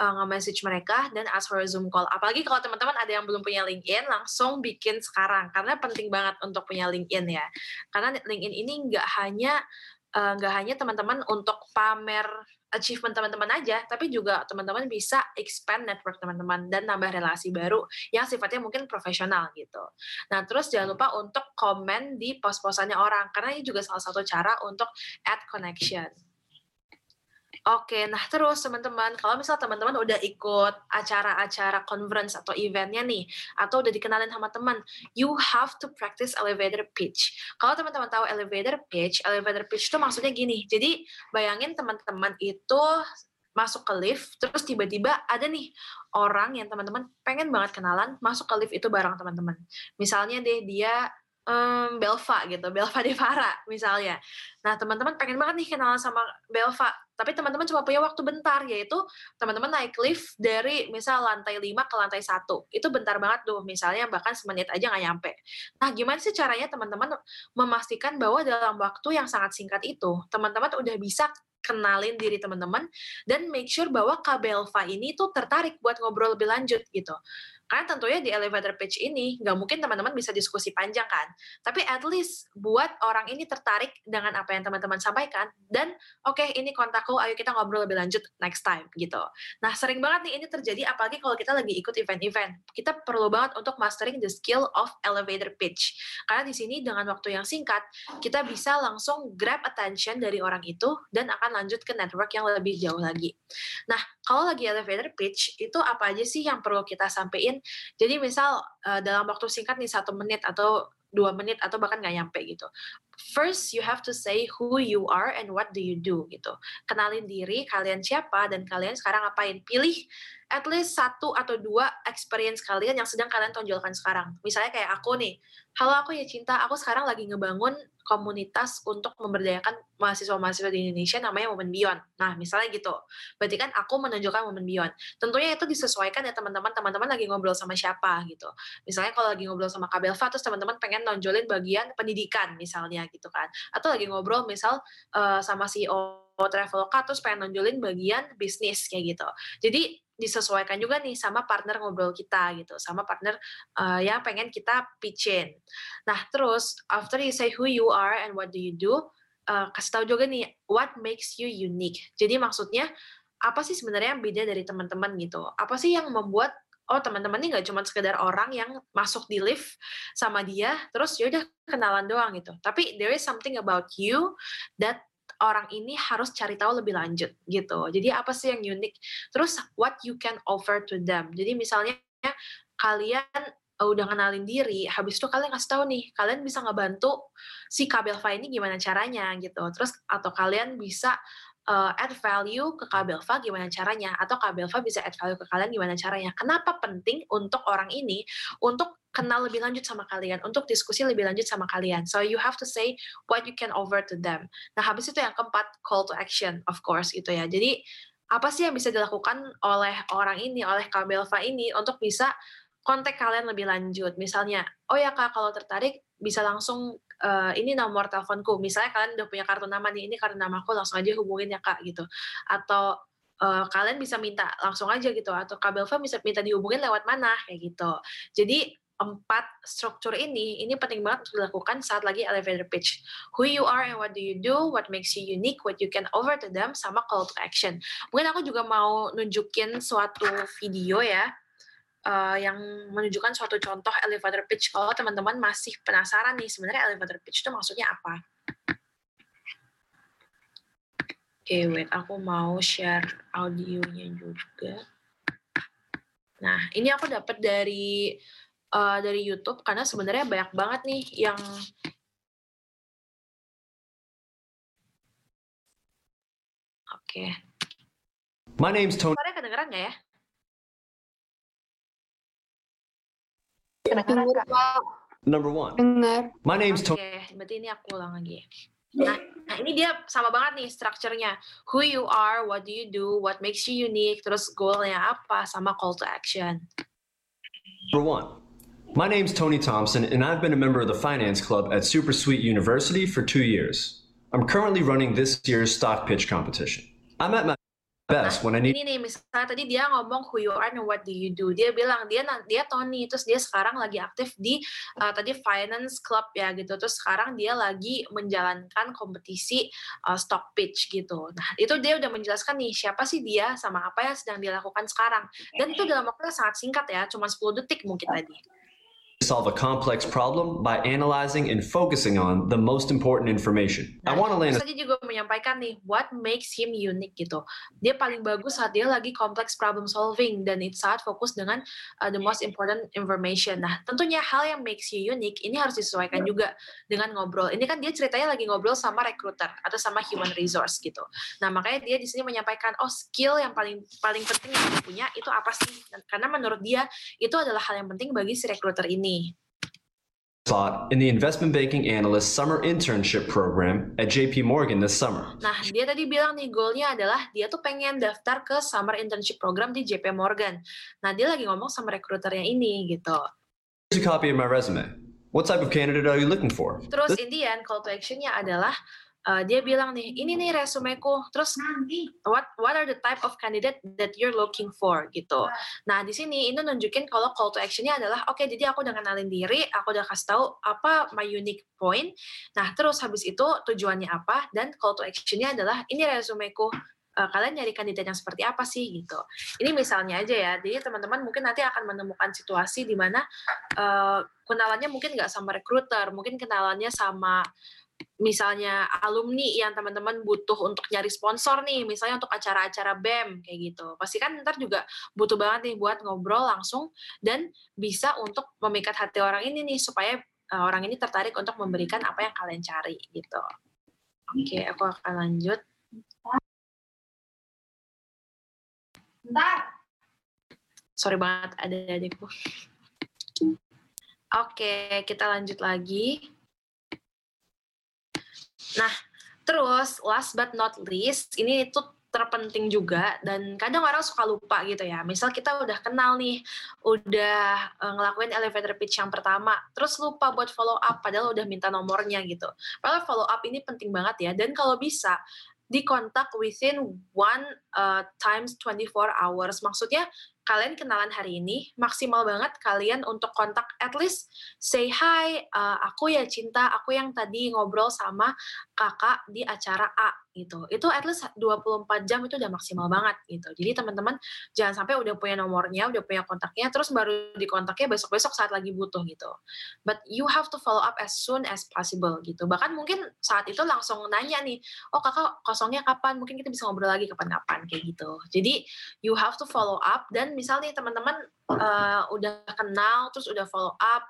uh, nge-message mereka dan ask for a zoom call apalagi kalau teman-teman ada yang belum punya LinkedIn langsung bikin sekarang karena penting banget untuk punya LinkedIn ya karena LinkedIn ini nggak hanya eh, nggak uh, hanya teman-teman untuk pamer achievement teman-teman aja, tapi juga teman-teman bisa expand network teman-teman dan nambah relasi baru yang sifatnya mungkin profesional gitu. Nah, terus jangan lupa untuk komen di post-postannya orang, karena ini juga salah satu cara untuk add connection. Oke, nah terus teman-teman, kalau misal teman-teman udah ikut acara-acara conference atau eventnya nih, atau udah dikenalin sama teman, you have to practice elevator pitch. Kalau teman-teman tahu elevator pitch, elevator pitch itu maksudnya gini, jadi bayangin teman-teman itu masuk ke lift, terus tiba-tiba ada nih orang yang teman-teman pengen banget kenalan, masuk ke lift itu bareng teman-teman. Misalnya deh dia um, Belva gitu, Belva Devara misalnya. Nah teman-teman pengen banget nih kenalan sama Belva, tapi teman-teman cuma punya waktu bentar yaitu teman-teman naik lift dari misal lantai 5 ke lantai 1 itu bentar banget tuh misalnya bahkan semenit aja nggak nyampe nah gimana sih caranya teman-teman memastikan bahwa dalam waktu yang sangat singkat itu teman-teman udah bisa kenalin diri teman-teman dan make sure bahwa Kabelva ini tuh tertarik buat ngobrol lebih lanjut gitu. Karena tentunya di elevator pitch ini nggak mungkin teman-teman bisa diskusi panjang kan. Tapi at least buat orang ini tertarik dengan apa yang teman-teman sampaikan dan oke okay, ini kontakku, ayo kita ngobrol lebih lanjut next time gitu. Nah sering banget nih ini terjadi apalagi kalau kita lagi ikut event-event. Kita perlu banget untuk mastering the skill of elevator pitch. Karena di sini dengan waktu yang singkat kita bisa langsung grab attention dari orang itu dan akan lanjut ke network yang lebih jauh lagi. Nah kalau lagi elevator pitch itu apa aja sih yang perlu kita sampaikan jadi misal uh, dalam waktu singkat nih satu menit atau dua menit atau bahkan nggak nyampe gitu. First you have to say who you are and what do you do gitu. Kenalin diri kalian siapa dan kalian sekarang ngapain. Pilih at least satu atau dua experience kalian yang sedang kalian tonjolkan sekarang. Misalnya kayak aku nih, halo aku ya cinta, aku sekarang lagi ngebangun komunitas untuk memberdayakan mahasiswa-mahasiswa di Indonesia namanya Women Beyond. Nah, misalnya gitu. Berarti kan aku menunjukkan Women Beyond. Tentunya itu disesuaikan ya teman-teman, teman-teman lagi ngobrol sama siapa gitu. Misalnya kalau lagi ngobrol sama Kabelva, terus teman-teman pengen nonjolin bagian pendidikan misalnya gitu kan. Atau lagi ngobrol misal uh, sama CEO Traveloka, terus pengen nonjolin bagian bisnis kayak gitu. Jadi disesuaikan juga nih sama partner ngobrol kita gitu, sama partner uh, yang pengen kita pitchin. Nah terus after you say who you are and what do you do, uh, kasih tahu juga nih what makes you unique. Jadi maksudnya apa sih sebenarnya yang beda dari teman-teman gitu? Apa sih yang membuat oh teman-teman ini nggak cuma sekedar orang yang masuk di lift sama dia terus ya udah kenalan doang gitu tapi there is something about you that orang ini harus cari tahu lebih lanjut gitu. Jadi apa sih yang unik? Terus what you can offer to them. Jadi misalnya kalian uh, udah kenalin diri, habis itu kalian kasih tahu nih, kalian bisa ngebantu si Kabelva ini gimana caranya gitu. Terus atau kalian bisa uh, add value ke Kabelva gimana caranya atau Kabelva bisa add value ke kalian gimana caranya. Kenapa penting untuk orang ini untuk kenal lebih lanjut sama kalian, untuk diskusi lebih lanjut sama kalian. So you have to say what you can over to them. Nah, habis itu yang keempat, call to action, of course, itu ya. Jadi, apa sih yang bisa dilakukan oleh orang ini, oleh Kabelva ini, untuk bisa kontak kalian lebih lanjut. Misalnya, oh ya kak, kalau tertarik, bisa langsung, uh, ini nomor teleponku. Misalnya kalian udah punya kartu nama nih, ini kartu namaku, langsung aja hubungin ya kak, gitu. Atau, uh, kalian bisa minta langsung aja gitu atau Kabelva bisa minta dihubungin lewat mana kayak gitu. Jadi empat struktur ini ini penting banget untuk dilakukan saat lagi elevator pitch. Who you are and what do you do, what makes you unique, what you can offer to them, sama call to action. Mungkin aku juga mau nunjukin suatu video ya uh, yang menunjukkan suatu contoh elevator pitch kalau teman-teman masih penasaran nih sebenarnya elevator pitch itu maksudnya apa. Oke, okay, wait, aku mau share audionya juga. Nah, ini aku dapat dari uh, dari YouTube karena sebenarnya banyak banget nih yang Oke. Okay. My name's Tony. Suaranya kedengeran nggak ya? Kedengeran Kak. Number one. Dengar. My name's Tony. Oke, okay, berarti ini aku ulang lagi. Nah, nah, ini dia sama banget nih strukturnya. Who you are, what do you do, what makes you unique, terus goalnya apa, sama call to action. Number one. My name's Tony Thompson, and I've been a member of the Finance Club at Super Sweet University for two years. I'm currently running this year's stock pitch competition. I'm at my best when I need. Ini nih misalnya tadi dia ngomong who you are and what do you do. Dia bilang dia dia Tony terus dia sekarang lagi aktif di uh, tadi finance club ya gitu. Terus sekarang dia lagi menjalankan kompetisi uh, stock pitch gitu. Nah, itu dia udah menjelaskan nih siapa sih dia sama apa yang sedang dia lakukan sekarang. Dan itu dalam waktu yang sangat singkat ya, cuma 10 detik mungkin tadi. Solve a complex problem by analyzing and focusing on the most important information. Nah, I want to land. Saja juga menyampaikan nih, what makes him unique gitu. Dia paling bagus saat dia lagi complex problem solving dan itu saat fokus dengan uh, the most important information. Nah, tentunya hal yang makes you unique ini harus disesuaikan juga dengan ngobrol. Ini kan dia ceritanya lagi ngobrol sama recruiter atau sama human resource gitu. Nah, makanya dia di sini menyampaikan, oh skill yang paling paling penting yang dia punya itu apa sih? Karena menurut dia itu adalah hal yang penting bagi si recruiter ini Spot in the investment banking analyst summer internship program at JP Morgan this summer. Nah, dia tadi bilang nih goalnya adalah dia tuh pengen daftar ke summer internship program di JP Morgan. Nah, dia lagi ngomong sama rekruternya ini gitu. Here's a copy of my resume. What type of candidate are you looking for? Terus in the end, call to actionnya adalah uh, dia bilang nih ini nih resumeku. Terus what what are the type of candidate that you're looking for? Gitu. Nah di sini ini nunjukin kalau call to actionnya adalah oke okay, jadi aku udah kenalin diri aku udah kasih tahu apa my unique point. Nah terus habis itu tujuannya apa? Dan call to actionnya adalah ini resumeku. Uh, kalian nyari kandidat yang seperti apa sih? Gitu. Ini misalnya aja ya, jadi teman-teman mungkin nanti akan menemukan situasi di mana uh, kenalannya mungkin nggak sama recruiter, mungkin kenalannya sama misalnya alumni yang teman-teman butuh untuk nyari sponsor nih, misalnya untuk acara-acara BEM kayak gitu. Pasti kan ntar juga butuh banget nih buat ngobrol langsung dan bisa untuk memikat hati orang ini nih supaya uh, orang ini tertarik untuk memberikan apa yang kalian cari gitu. Oke, okay, aku akan lanjut. Bentar. Sorry banget ada adikku. Oke, okay, kita lanjut lagi. Nah, terus last but not least, ini itu terpenting juga dan kadang orang suka lupa gitu ya. Misal kita udah kenal nih, udah uh, ngelakuin elevator pitch yang pertama, terus lupa buat follow up padahal udah minta nomornya gitu. Padahal follow up ini penting banget ya dan kalau bisa dikontak within one uh, times 24 hours. Maksudnya kalian kenalan hari ini, maksimal banget kalian untuk kontak at least say hi, uh, aku ya cinta, aku yang tadi ngobrol sama kakak di acara A gitu. Itu at least 24 jam itu udah maksimal banget gitu. Jadi teman-teman jangan sampai udah punya nomornya, udah punya kontaknya, terus baru dikontaknya besok-besok saat lagi butuh gitu. But you have to follow up as soon as possible gitu. Bahkan mungkin saat itu langsung nanya nih, oh kakak kosongnya kapan? Mungkin kita bisa ngobrol lagi kapan-kapan kayak gitu. Jadi you have to follow up dan misalnya teman-teman uh, udah kenal terus udah follow up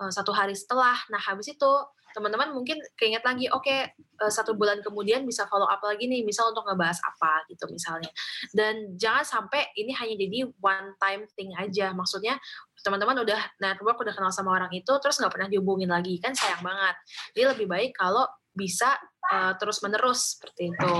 uh, satu hari setelah nah habis itu teman-teman mungkin keinget lagi oke okay, uh, satu bulan kemudian bisa follow up lagi nih misal untuk ngebahas apa gitu misalnya. Dan jangan sampai ini hanya jadi one time thing aja. Maksudnya teman-teman udah network udah kenal sama orang itu terus nggak pernah dihubungin lagi. Kan sayang banget. Jadi lebih baik kalau bisa uh, terus menerus seperti itu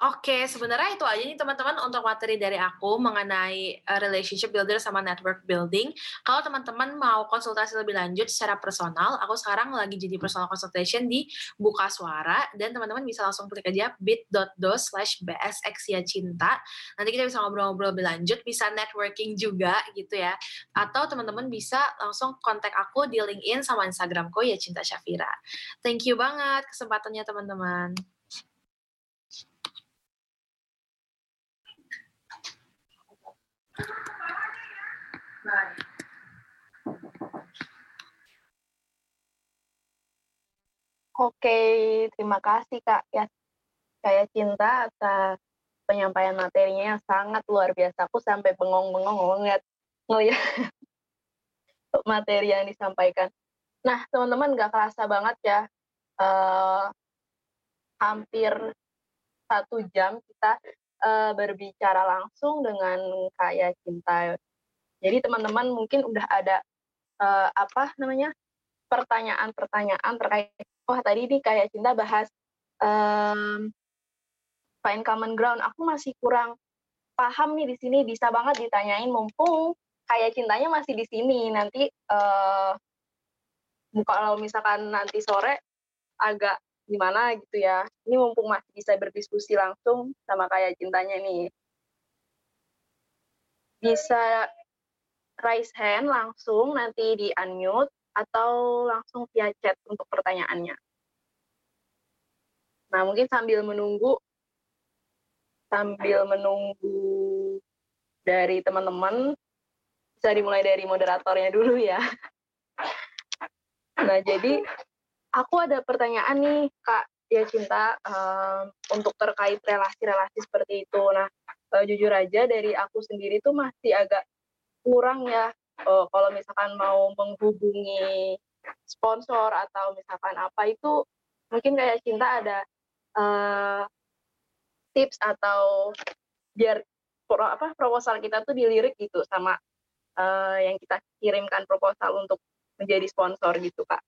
Oke, sebenarnya itu aja nih teman-teman untuk materi dari aku mengenai uh, relationship builder sama network building. Kalau teman-teman mau konsultasi lebih lanjut secara personal, aku sekarang lagi jadi personal consultation di Buka Suara dan teman-teman bisa langsung klik aja bit.do slash cinta. Nanti kita bisa ngobrol-ngobrol lebih lanjut, bisa networking juga gitu ya. Atau teman-teman bisa langsung kontak aku di LinkedIn sama Instagramku ya Cinta Syafira. Thank you banget kesempatannya teman-teman. Oke, terima kasih Kak ya. Saya cinta atas penyampaian materinya yang sangat luar biasa. Aku sampai bengong-bengong ngeliat ngeliat (laughs) materi yang disampaikan. Nah, teman-teman gak kerasa banget ya. Uh, hampir satu jam kita uh, berbicara langsung dengan Kak Cinta. Jadi teman-teman mungkin udah ada uh, apa namanya pertanyaan-pertanyaan terkait wah tadi nih kayak cinta bahas um, find common ground. Aku masih kurang paham nih di sini bisa banget ditanyain. Mumpung kayak cintanya masih di sini nanti uh, kalau misalkan nanti sore agak gimana gitu ya. Ini mumpung masih bisa berdiskusi langsung sama kayak cintanya nih. Bisa raise hand langsung nanti di unmute atau langsung via chat untuk pertanyaannya. Nah, mungkin sambil menunggu sambil menunggu dari teman-teman bisa dimulai dari moderatornya dulu ya. Nah, jadi aku ada pertanyaan nih, Kak ya cinta um, untuk terkait relasi-relasi seperti itu. Nah, uh, jujur aja dari aku sendiri tuh masih agak kurang ya uh, kalau misalkan mau menghubungi sponsor atau misalkan apa itu mungkin kayak cinta ada uh, tips atau biar pro, apa proposal kita tuh dilirik gitu sama uh, yang kita kirimkan proposal untuk menjadi sponsor gitu kak.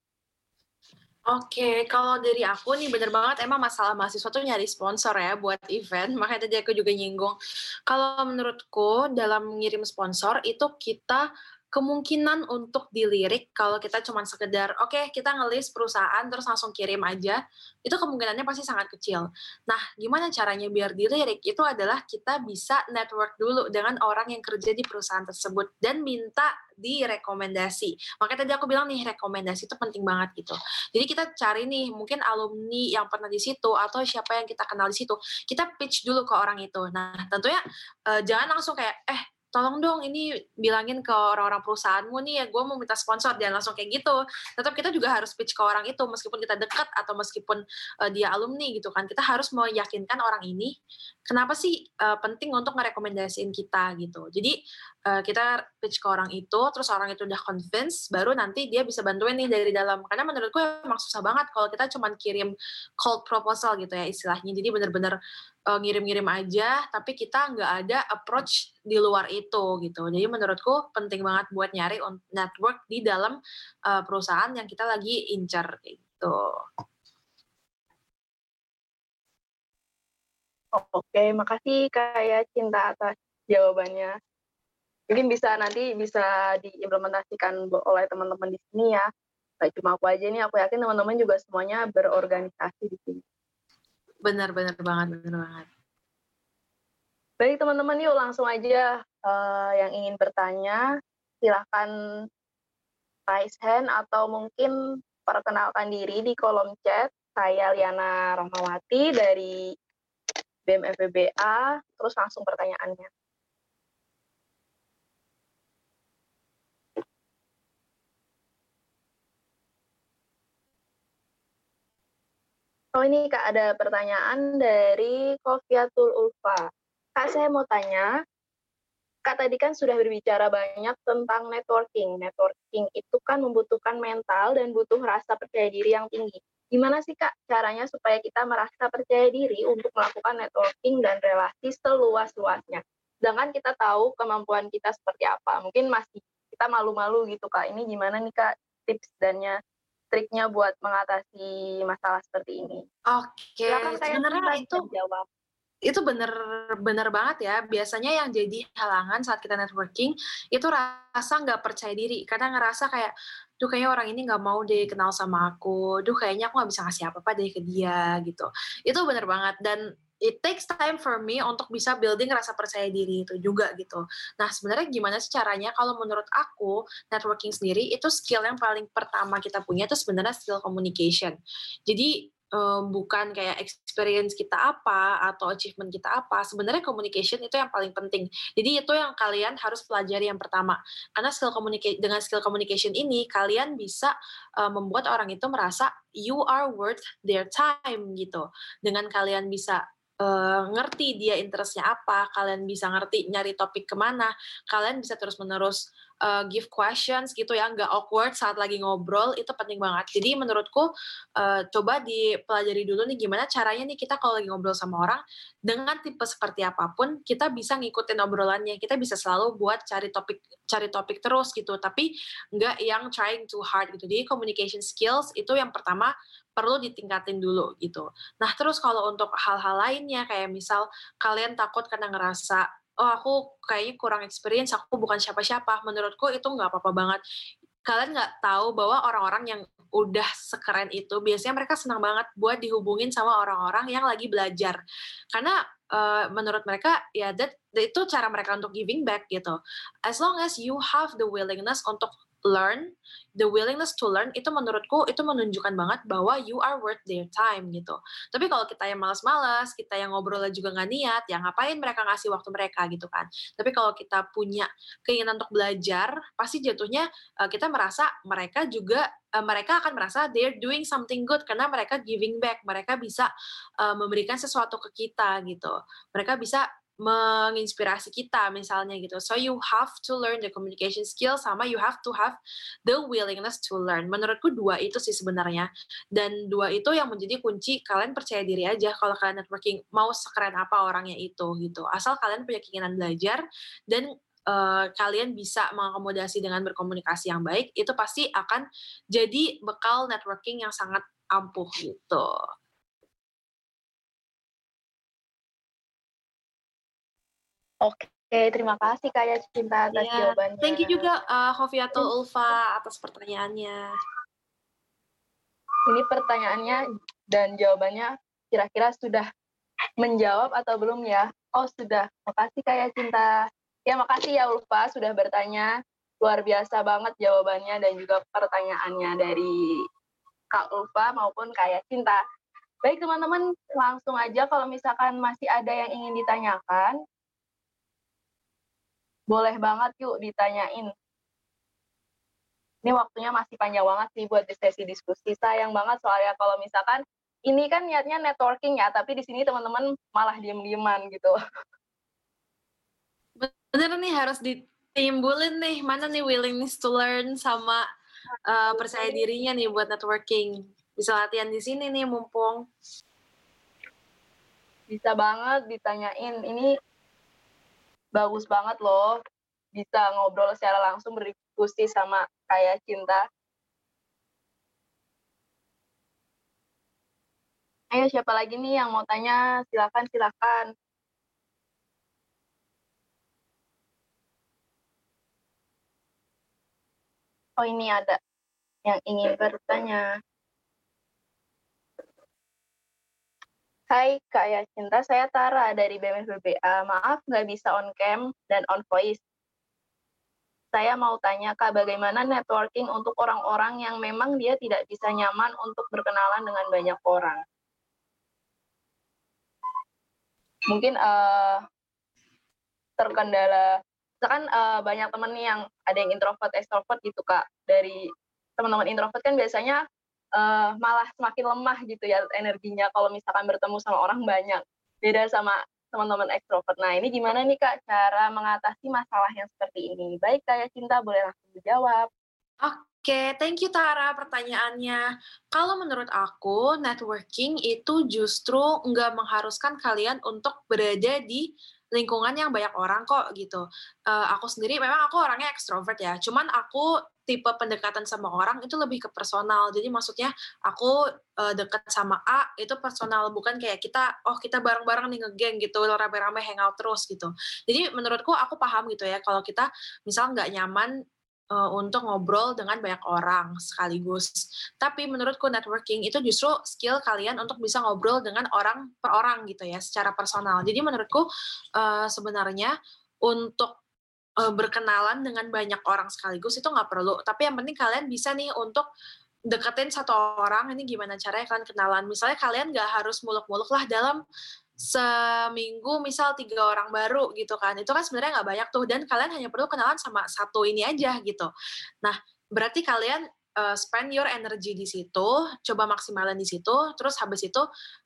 Oke, kalau dari aku nih bener banget emang masalah mahasiswa tuh nyari sponsor ya buat event. (laughs) Makanya tadi aku juga nyinggung. Kalau menurutku dalam mengirim sponsor itu kita kemungkinan untuk dilirik kalau kita cuma sekedar oke okay, kita ngelis perusahaan terus langsung kirim aja itu kemungkinannya pasti sangat kecil. Nah, gimana caranya biar dilirik? Itu adalah kita bisa network dulu dengan orang yang kerja di perusahaan tersebut dan minta direkomendasi. Makanya tadi aku bilang nih rekomendasi itu penting banget gitu. Jadi kita cari nih mungkin alumni yang pernah di situ atau siapa yang kita kenal di situ. Kita pitch dulu ke orang itu. Nah, tentunya uh, jangan langsung kayak eh tolong dong ini bilangin ke orang-orang perusahaanmu nih ya gue mau minta sponsor dan langsung kayak gitu. Tetap kita juga harus pitch ke orang itu meskipun kita dekat atau meskipun uh, dia alumni gitu kan. Kita harus meyakinkan orang ini kenapa sih uh, penting untuk ngerekomendasiin kita? gitu. Jadi uh, kita pitch ke orang itu, terus orang itu udah convince, baru nanti dia bisa bantuin nih dari dalam. Karena menurutku emang susah banget kalau kita cuma kirim cold proposal gitu ya istilahnya. Jadi bener-bener uh, ngirim-ngirim aja, tapi kita nggak ada approach di luar itu gitu. Jadi menurutku penting banget buat nyari network di dalam uh, perusahaan yang kita lagi incer gitu. Oke, makasih kayak Cinta atas jawabannya mungkin bisa nanti bisa diimplementasikan oleh teman-teman di sini ya. Gak cuma aku aja nih aku yakin teman-teman juga semuanya berorganisasi di sini. Benar-benar banget benar banget. Baik teman-teman yuk langsung aja uh, yang ingin bertanya silahkan raise hand atau mungkin perkenalkan diri di kolom chat. Saya Liana Rahmawati dari BEM FBA terus langsung pertanyaannya Oh ini Kak ada pertanyaan dari Kofiatul Ulfa. Kak saya mau tanya, Kak tadi kan sudah berbicara banyak tentang networking. Networking itu kan membutuhkan mental dan butuh rasa percaya diri yang tinggi. Gimana sih Kak caranya supaya kita merasa percaya diri untuk melakukan networking dan relasi seluas-luasnya? Sedangkan kita tahu kemampuan kita seperti apa. Mungkin masih kita malu-malu gitu Kak. Ini gimana nih Kak tips dannya triknya buat mengatasi masalah seperti ini? Oke, okay. sebenarnya itu jawab. Itu bener-bener banget ya. Biasanya yang jadi halangan saat kita networking itu rasa nggak percaya diri. Karena ngerasa kayak, duh kayaknya orang ini nggak mau deh kenal sama aku. Duh kayaknya aku nggak bisa ngasih apa-apa deh ke dia gitu. Itu bener banget. Dan it takes time for me untuk bisa building rasa percaya diri itu juga gitu. Nah sebenarnya gimana sih caranya? Kalau menurut aku networking sendiri itu skill yang paling pertama kita punya itu sebenarnya skill communication. Jadi um, bukan kayak experience kita apa atau achievement kita apa. Sebenarnya communication itu yang paling penting. Jadi itu yang kalian harus pelajari yang pertama. Karena skill communicate dengan skill communication ini kalian bisa uh, membuat orang itu merasa you are worth their time gitu. Dengan kalian bisa uh, ngerti dia interestnya apa, kalian bisa ngerti nyari topik ke mana, kalian bisa terus-menerus uh, give questions gitu ya, nggak awkward saat lagi ngobrol, itu penting banget. Jadi menurutku uh, coba dipelajari dulu nih gimana caranya nih kita kalau lagi ngobrol sama orang, dengan tipe seperti apa pun, kita bisa ngikutin obrolannya, kita bisa selalu buat cari topik cari topik terus gitu, tapi nggak yang trying too hard gitu. Jadi communication skills itu yang pertama perlu ditingkatin dulu gitu. Nah terus kalau untuk hal-hal lainnya kayak misal kalian takut karena ngerasa oh aku kayaknya kurang experience, aku bukan siapa-siapa. Menurutku itu nggak apa-apa banget. Kalian nggak tahu bahwa orang-orang yang udah sekeren itu biasanya mereka senang banget buat dihubungin sama orang-orang yang lagi belajar. Karena uh, menurut mereka ya itu cara mereka untuk giving back gitu. As long as you have the willingness untuk learn, the willingness to learn itu menurutku itu menunjukkan banget bahwa you are worth their time gitu. Tapi kalau kita yang malas-malas, kita yang ngobrol juga nggak niat, ya ngapain mereka ngasih waktu mereka gitu kan. Tapi kalau kita punya keinginan untuk belajar, pasti jatuhnya uh, kita merasa mereka juga uh, mereka akan merasa they're doing something good karena mereka giving back, mereka bisa uh, memberikan sesuatu ke kita gitu. Mereka bisa menginspirasi kita misalnya gitu. So you have to learn the communication skill sama you have to have the willingness to learn. Menurutku dua itu sih sebenarnya. Dan dua itu yang menjadi kunci kalian percaya diri aja kalau kalian networking mau sekeren apa orangnya itu gitu. Asal kalian punya keinginan belajar dan uh, kalian bisa mengakomodasi dengan berkomunikasi yang baik, itu pasti akan jadi bekal networking yang sangat ampuh gitu. Oke, terima kasih Kak ya Cinta atas yeah. jawabannya. Thank you juga uh, Hoviatul Ulfa atas pertanyaannya. Ini pertanyaannya dan jawabannya kira-kira sudah menjawab atau belum ya? Oh sudah, makasih Kak ya Cinta. Ya makasih ya Ulfa sudah bertanya. Luar biasa banget jawabannya dan juga pertanyaannya dari Kak Ulfa maupun Kak Cinta. Baik teman-teman, langsung aja kalau misalkan masih ada yang ingin ditanyakan, boleh banget yuk ditanyain. Ini waktunya masih panjang banget sih buat sesi diskusi. Sayang banget soalnya kalau misalkan ini kan niatnya networking ya, tapi di sini teman-teman malah diem-dieman gitu. Bener nih harus di timbulin nih mana nih willingness to learn sama uh, percaya dirinya nih buat networking. Bisa latihan di sini nih mumpung. Bisa banget ditanyain. Ini bagus banget loh. Bisa ngobrol secara langsung berdiskusi sama kayak cinta. Ayo siapa lagi nih yang mau tanya? Silakan, silakan. Oh ini ada yang ingin bertanya. Hai Kak Yacinta, saya Tara dari BMFBA. Maaf nggak bisa on cam dan on voice. Saya mau tanya Kak, bagaimana networking untuk orang-orang yang memang dia tidak bisa nyaman untuk berkenalan dengan banyak orang? Mungkin uh, terkendala misalkan uh, banyak temen yang ada yang introvert, extrovert gitu kak. Dari teman-teman introvert kan biasanya uh, malah semakin lemah gitu ya energinya kalau misalkan bertemu sama orang banyak. Beda sama teman-teman extrovert. Nah ini gimana nih kak cara mengatasi masalah yang seperti ini? Baik kayak cinta boleh langsung dijawab. Oke, okay, thank you Tara pertanyaannya. Kalau menurut aku, networking itu justru nggak mengharuskan kalian untuk berada di lingkungan yang banyak orang kok gitu. Uh, aku sendiri memang aku orangnya ekstrovert ya, cuman aku tipe pendekatan sama orang itu lebih ke personal. Jadi maksudnya aku uh, deket sama A itu personal, bukan kayak kita oh kita bareng-bareng nih ngegeng gitu, rame-rame hangout terus gitu. Jadi menurutku aku paham gitu ya kalau kita misal nggak nyaman uh, untuk ngobrol dengan banyak orang sekaligus. Tapi menurutku networking itu justru skill kalian untuk bisa ngobrol dengan orang per orang gitu ya, secara personal. Jadi menurutku uh, sebenarnya untuk uh, berkenalan dengan banyak orang sekaligus itu nggak perlu. Tapi yang penting kalian bisa nih untuk deketin satu orang ini gimana caranya kalian kenalan. Misalnya kalian nggak harus muluk-muluk lah dalam seminggu misal tiga orang baru gitu kan itu kan sebenarnya nggak banyak tuh dan kalian hanya perlu kenalan sama satu ini aja gitu nah berarti kalian uh, spend your energy di situ coba maksimalin di situ terus habis itu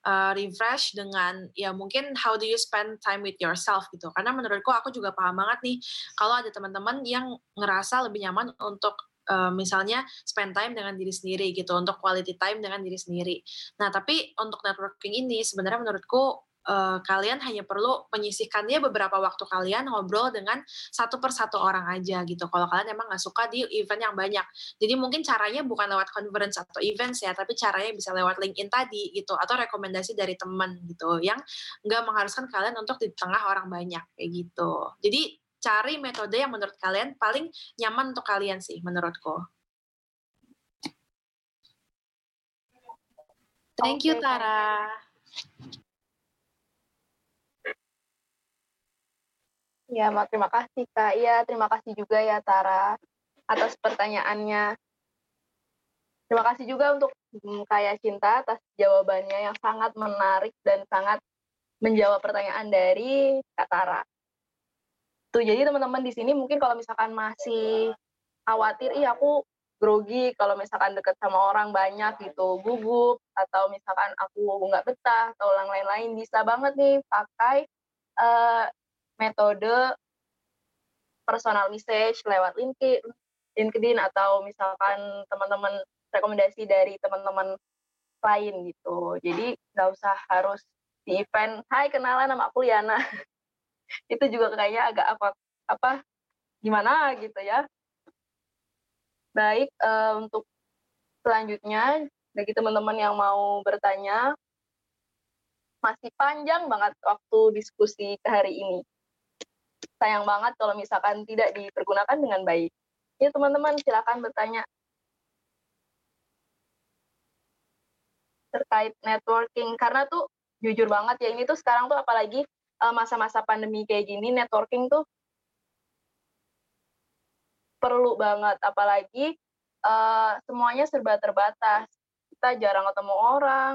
uh, refresh dengan ya mungkin how do you spend time with yourself gitu karena menurutku aku juga paham banget nih kalau ada teman-teman yang ngerasa lebih nyaman untuk uh, misalnya spend time dengan diri sendiri gitu untuk quality time dengan diri sendiri. Nah tapi untuk networking ini sebenarnya menurutku uh, kalian hanya perlu menyisihkannya beberapa waktu kalian ngobrol dengan satu persatu orang aja gitu. Kalau kalian emang nggak suka di event yang banyak. Jadi mungkin caranya bukan lewat conference atau events ya, tapi caranya bisa lewat LinkedIn tadi gitu atau rekomendasi dari teman gitu yang nggak mengharuskan kalian untuk di tengah orang banyak kayak gitu. Jadi cari metode yang menurut kalian paling nyaman untuk kalian sih menurutku. Thank you Tara. Ya, terima kasih Kak. Iya, terima kasih juga ya Tara atas pertanyaannya. Terima kasih juga untuk hmm, Kaya Cinta atas jawabannya yang sangat menarik dan sangat menjawab pertanyaan dari Kak Tara. Tuh, jadi teman-teman di sini mungkin kalau misalkan masih khawatir, iya aku grogi kalau misalkan deket sama orang banyak gitu, gugup, atau misalkan aku nggak betah, atau lain-lain, bisa banget nih pakai uh, metode personal message lewat LinkedIn, LinkedIn atau misalkan teman-teman rekomendasi dari teman-teman lain gitu. Jadi nggak usah harus di event, hai kenalan nama aku Liana. (laughs) itu juga kayaknya agak apa apa gimana gitu ya. Baik uh, untuk selanjutnya bagi teman-teman yang mau bertanya masih panjang banget waktu diskusi ke hari ini sayang banget kalau misalkan tidak dipergunakan dengan baik. Ya teman-teman silakan bertanya. Terkait networking karena tuh jujur banget ya ini tuh sekarang tuh apalagi eh, masa-masa pandemi kayak gini networking tuh perlu banget. Apalagi uh, semuanya serba terbatas. Kita jarang ketemu orang.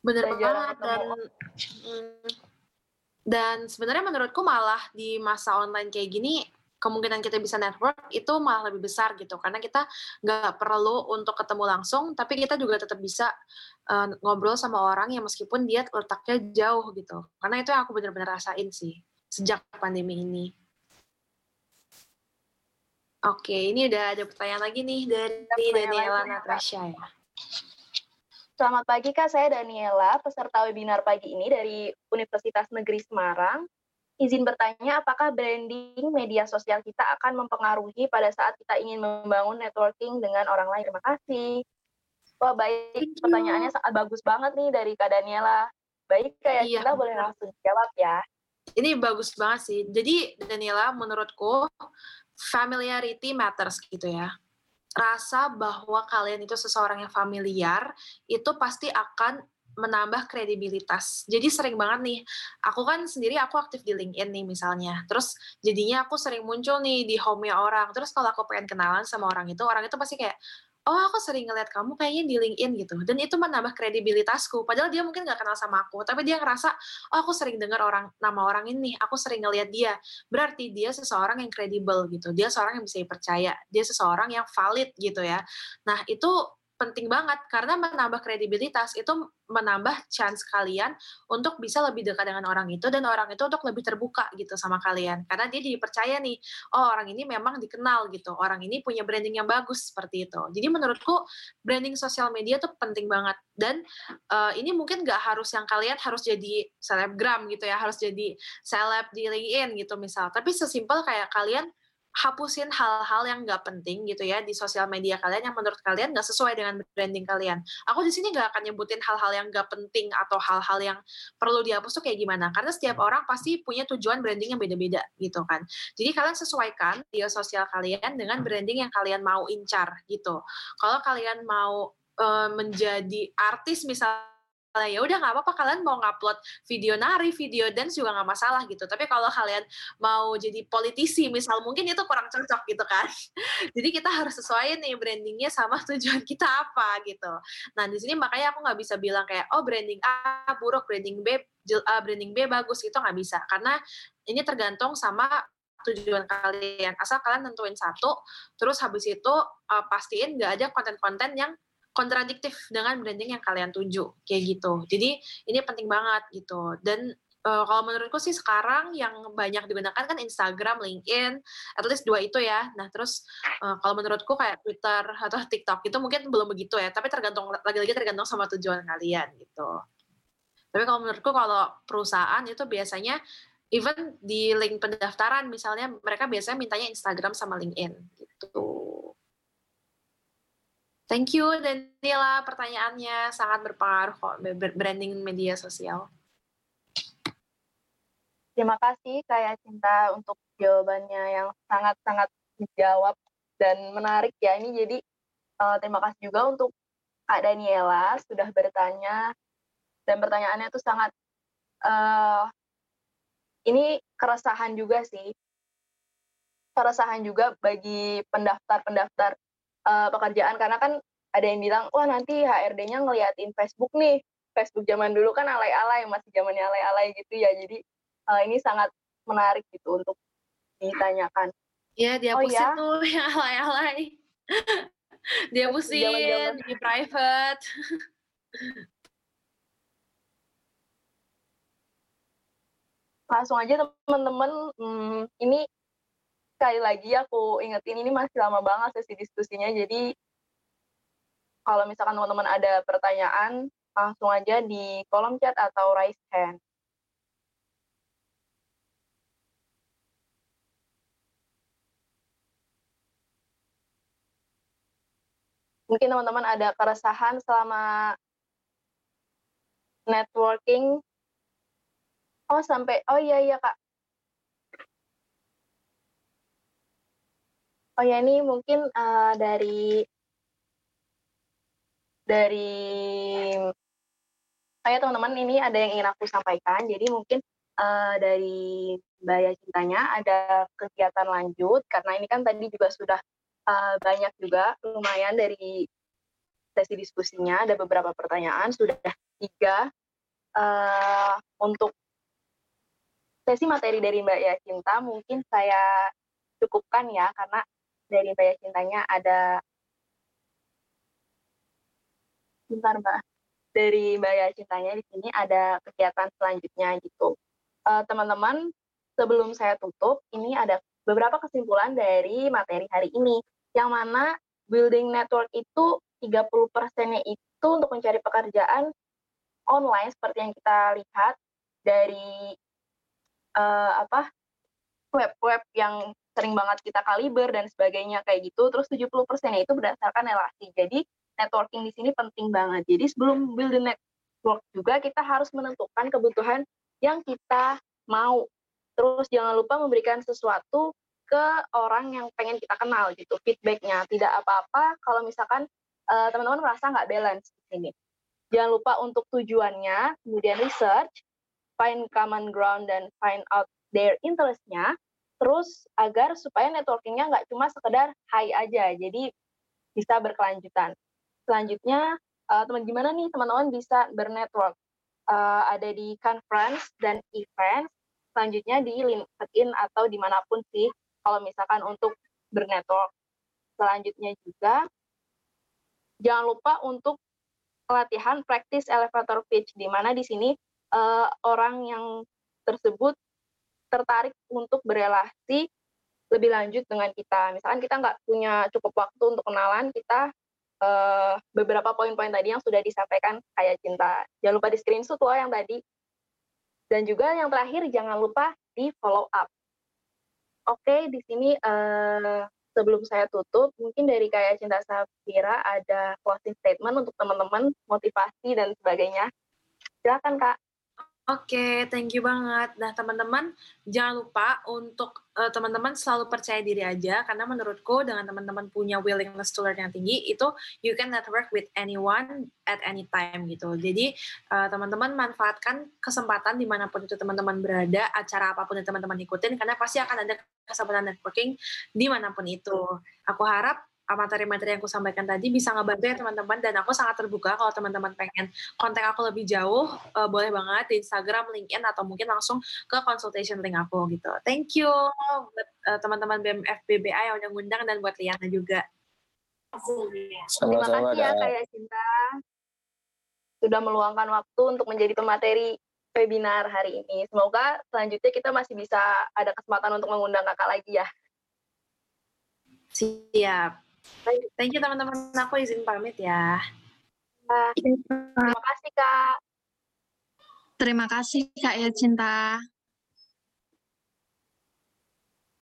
Bener banget dan dan sebenarnya menurutku malah di masa online kayak gini kemungkinan kita bisa network itu malah lebih besar gitu karena kita nggak perlu untuk ketemu langsung tapi kita juga tetap bisa uh, ngobrol sama orang yang meskipun dia letaknya jauh gitu karena itu yang aku benar-benar rasain sih sejak pandemi ini. Oke, ini udah ada pertanyaan lagi nih dari Daniela Natasha ya. Selamat pagi Kak, saya Daniela, peserta webinar pagi ini dari Universitas Negeri Semarang. Izin bertanya, apakah branding media sosial kita akan mempengaruhi pada saat kita ingin membangun networking dengan orang lain? Terima kasih. Wah baik, pertanyaannya sangat bagus banget nih dari Kak Daniela. Baik, kayak iya. kita boleh langsung jawab ya. Ini bagus banget sih. Jadi Daniela, menurutku familiarity matters gitu ya. Rasa bahwa kalian itu seseorang yang familiar itu pasti akan menambah kredibilitas. Jadi sering banget nih, aku kan sendiri aku aktif di LinkedIn nih misalnya. Terus jadinya aku sering muncul nih di home-nya orang. Terus kalau aku pengen kenalan sama orang itu, orang itu pasti kayak, oh aku sering ngeliat kamu kayaknya di LinkedIn gitu. Dan itu menambah kredibilitasku. Padahal dia mungkin nggak kenal sama aku tapi dia ngerasa oh aku sering dengar orang nama orang ini. Aku sering ngeliat dia. Berarti dia seseorang yang kredibel gitu. Dia seorang yang bisa dipercaya. Dia seseorang yang valid gitu ya. Nah itu penting banget. Karena menambah kredibilitas itu menambah chance kalian untuk bisa lebih dekat dengan orang itu dan orang itu untuk lebih terbuka gitu sama kalian. Karena dia dipercaya nih oh orang ini memang dikenal gitu. Orang ini punya branding yang bagus seperti itu. Jadi menurutku branding sosial media tuh penting banget. Dan uh, ini mungkin gak harus yang kalian harus jadi selebgram gitu ya harus jadi seleb di LinkedIn gitu misal. Tapi sesimpel kayak kalian hapusin hal-hal yang nggak penting gitu ya di sosial media kalian yang menurut kalian nggak sesuai dengan branding kalian. Aku di sini nggak akan nyebutin hal-hal yang nggak penting atau hal-hal yang perlu dihapus tuh kayak gimana. Karena setiap hmm. orang pasti punya tujuan branding yang beda-beda gitu kan. Jadi kalian sesuaikan di sosial kalian dengan branding yang kalian mau incar gitu. Kalau kalian mau uh, menjadi artis misalnya ya udah nggak apa-apa kalian mau ngupload video nari, video dance juga nggak masalah gitu. Tapi kalau kalian mau jadi politisi misal mungkin itu kurang cocok gitu kan. (laughs) jadi kita harus sesuaiin nih brandingnya sama (laughs) tujuan kita apa gitu. Nah di sini makanya aku nggak bisa bilang kayak oh branding A buruk, branding B branding B bagus gitu nggak bisa karena ini tergantung sama tujuan kalian. Asal kalian tentuin satu, terus habis itu uh, pastiin nggak ada konten-konten yang kontradiktif dengan branding yang kalian tuju kayak gitu jadi ini penting banget gitu dan uh, kalau menurutku sih sekarang yang banyak digunakan kan Instagram, LinkedIn, at least dua itu ya. Nah terus uh, kalau menurutku kayak Twitter atau TikTok itu mungkin belum begitu ya, tapi tergantung lagi-lagi tergantung sama tujuan kalian gitu. Tapi kalau menurutku kalau perusahaan itu biasanya even di link pendaftaran misalnya mereka biasanya mintanya Instagram sama LinkedIn gitu. Thank you Daniela, pertanyaannya sangat berpengaruh kok branding media sosial. Terima kasih Kak Cinta untuk jawabannya yang sangat-sangat dijawab dan menarik ya. Ini jadi uh, terima kasih juga untuk Kak Daniela sudah bertanya dan pertanyaannya itu sangat uh, ini keresahan juga sih. Keresahan juga bagi pendaftar-pendaftar uh, pekerjaan. Karena kan ada yang bilang wah nanti HRD-nya ngeliatin Facebook nih. Facebook zaman dulu kan alay-alay masih zamannya alay-alay gitu ya. Jadi uh, ini sangat menarik gitu untuk ditanyakan. Iya dia oh, ya? tuh (laughs) yang alay-alay. Dia pusin di private. Langsung aja teman-teman hmm, ini sekali lagi aku ingetin ini masih lama banget sesi diskusinya jadi kalau misalkan teman-teman ada pertanyaan langsung aja di kolom chat atau raise hand. Mungkin teman-teman ada keresahan selama networking. Oh sampai, oh iya iya kak, Oh ya ini mungkin uh, dari dari saya teman-teman ini ada yang ingin aku sampaikan. Jadi mungkin uh, dari Mbak Cintanya ada kegiatan lanjut karena ini kan tadi juga sudah uh, banyak juga lumayan dari sesi diskusinya ada beberapa pertanyaan sudah tiga uh, untuk sesi materi dari Mbak Yacinta mungkin saya cukupkan ya karena dari Mbak Cintanya ada bentar Mbak dari Mbak Cintanya di sini ada kegiatan selanjutnya gitu. eh, teman-teman sebelum saya tutup, ini ada beberapa kesimpulan dari materi hari ini. Yang mana building network itu 30 persennya itu untuk mencari pekerjaan online seperti yang kita lihat dari uh, apa web-web yang sering banget kita kaliber dan sebagainya kayak gitu. Terus 70 persennya itu berdasarkan relasi. Jadi networking di sini penting banget. Jadi sebelum building network juga kita harus menentukan kebutuhan yang kita mau Terus jangan lupa memberikan sesuatu ke orang yang pengen kita kenal gitu, feedbacknya. Tidak apa-apa kalau misalkan uh, teman-teman merasa nggak balance di sini. Jangan lupa untuk tujuannya, kemudian research, find common ground dan find out their interestnya. Terus agar supaya networkingnya nggak cuma sekedar high aja, jadi bisa berkelanjutan. Selanjutnya, uh, teman gimana nih teman-teman bisa bernetwork? Uh, ada di conference dan events selanjutnya di LinkedIn atau di mana pun sih kalau misalkan untuk bernetwork. Selanjutnya juga jangan lupa untuk pelatihan practice elevator pitch di mana di sini uh, orang yang tersebut tertarik untuk berelasi lebih lanjut dengan kita. Misalkan kita nggak punya cukup waktu untuk kenalan, kita uh, beberapa poin-poin tadi yang sudah disampaikan kayak cinta. Jangan lupa di screenshot loh yang tadi dan juga yang terakhir jangan lupa di follow up. Oke, di sini uh, sebelum saya tutup, mungkin dari kayak Cinta Safira ada closing statement untuk teman-teman, motivasi dan sebagainya. Silakan Kak. Oke, thank you banget. Nah, teman-teman, jangan lupa untuk uh, teman-teman selalu percaya diri aja, karena menurutku dengan teman-teman punya willingness to learn yang tinggi, itu you can network with anyone at any time gitu. Jadi, uh, teman-teman manfaatkan kesempatan di mana pun itu teman-teman berada, acara apa pun yang teman-teman ikutin, karena pasti akan ada kesempatan networking di mana pun itu. Aku harap materi-materi yang aku sampaikan tadi bisa ngebantu ya teman-teman dan aku sangat terbuka kalau teman-teman pengen kontak aku lebih jauh uh, boleh banget di Instagram, LinkedIn atau mungkin langsung ke consultation link aku gitu. Thank you buat uh, teman-teman BMF BBA yang udah ngundang dan buat Liana juga. Terima kasih ya kayak Cinta sudah meluangkan waktu untuk menjadi pemateri webinar hari ini. Semoga selanjutnya kita masih bisa ada kesempatan untuk mengundang kakak lagi ya. Siap. Thank you teman-teman. Aku izin pamit ya. Terima kasih Kak. Terima kasih Kak ya Cinta.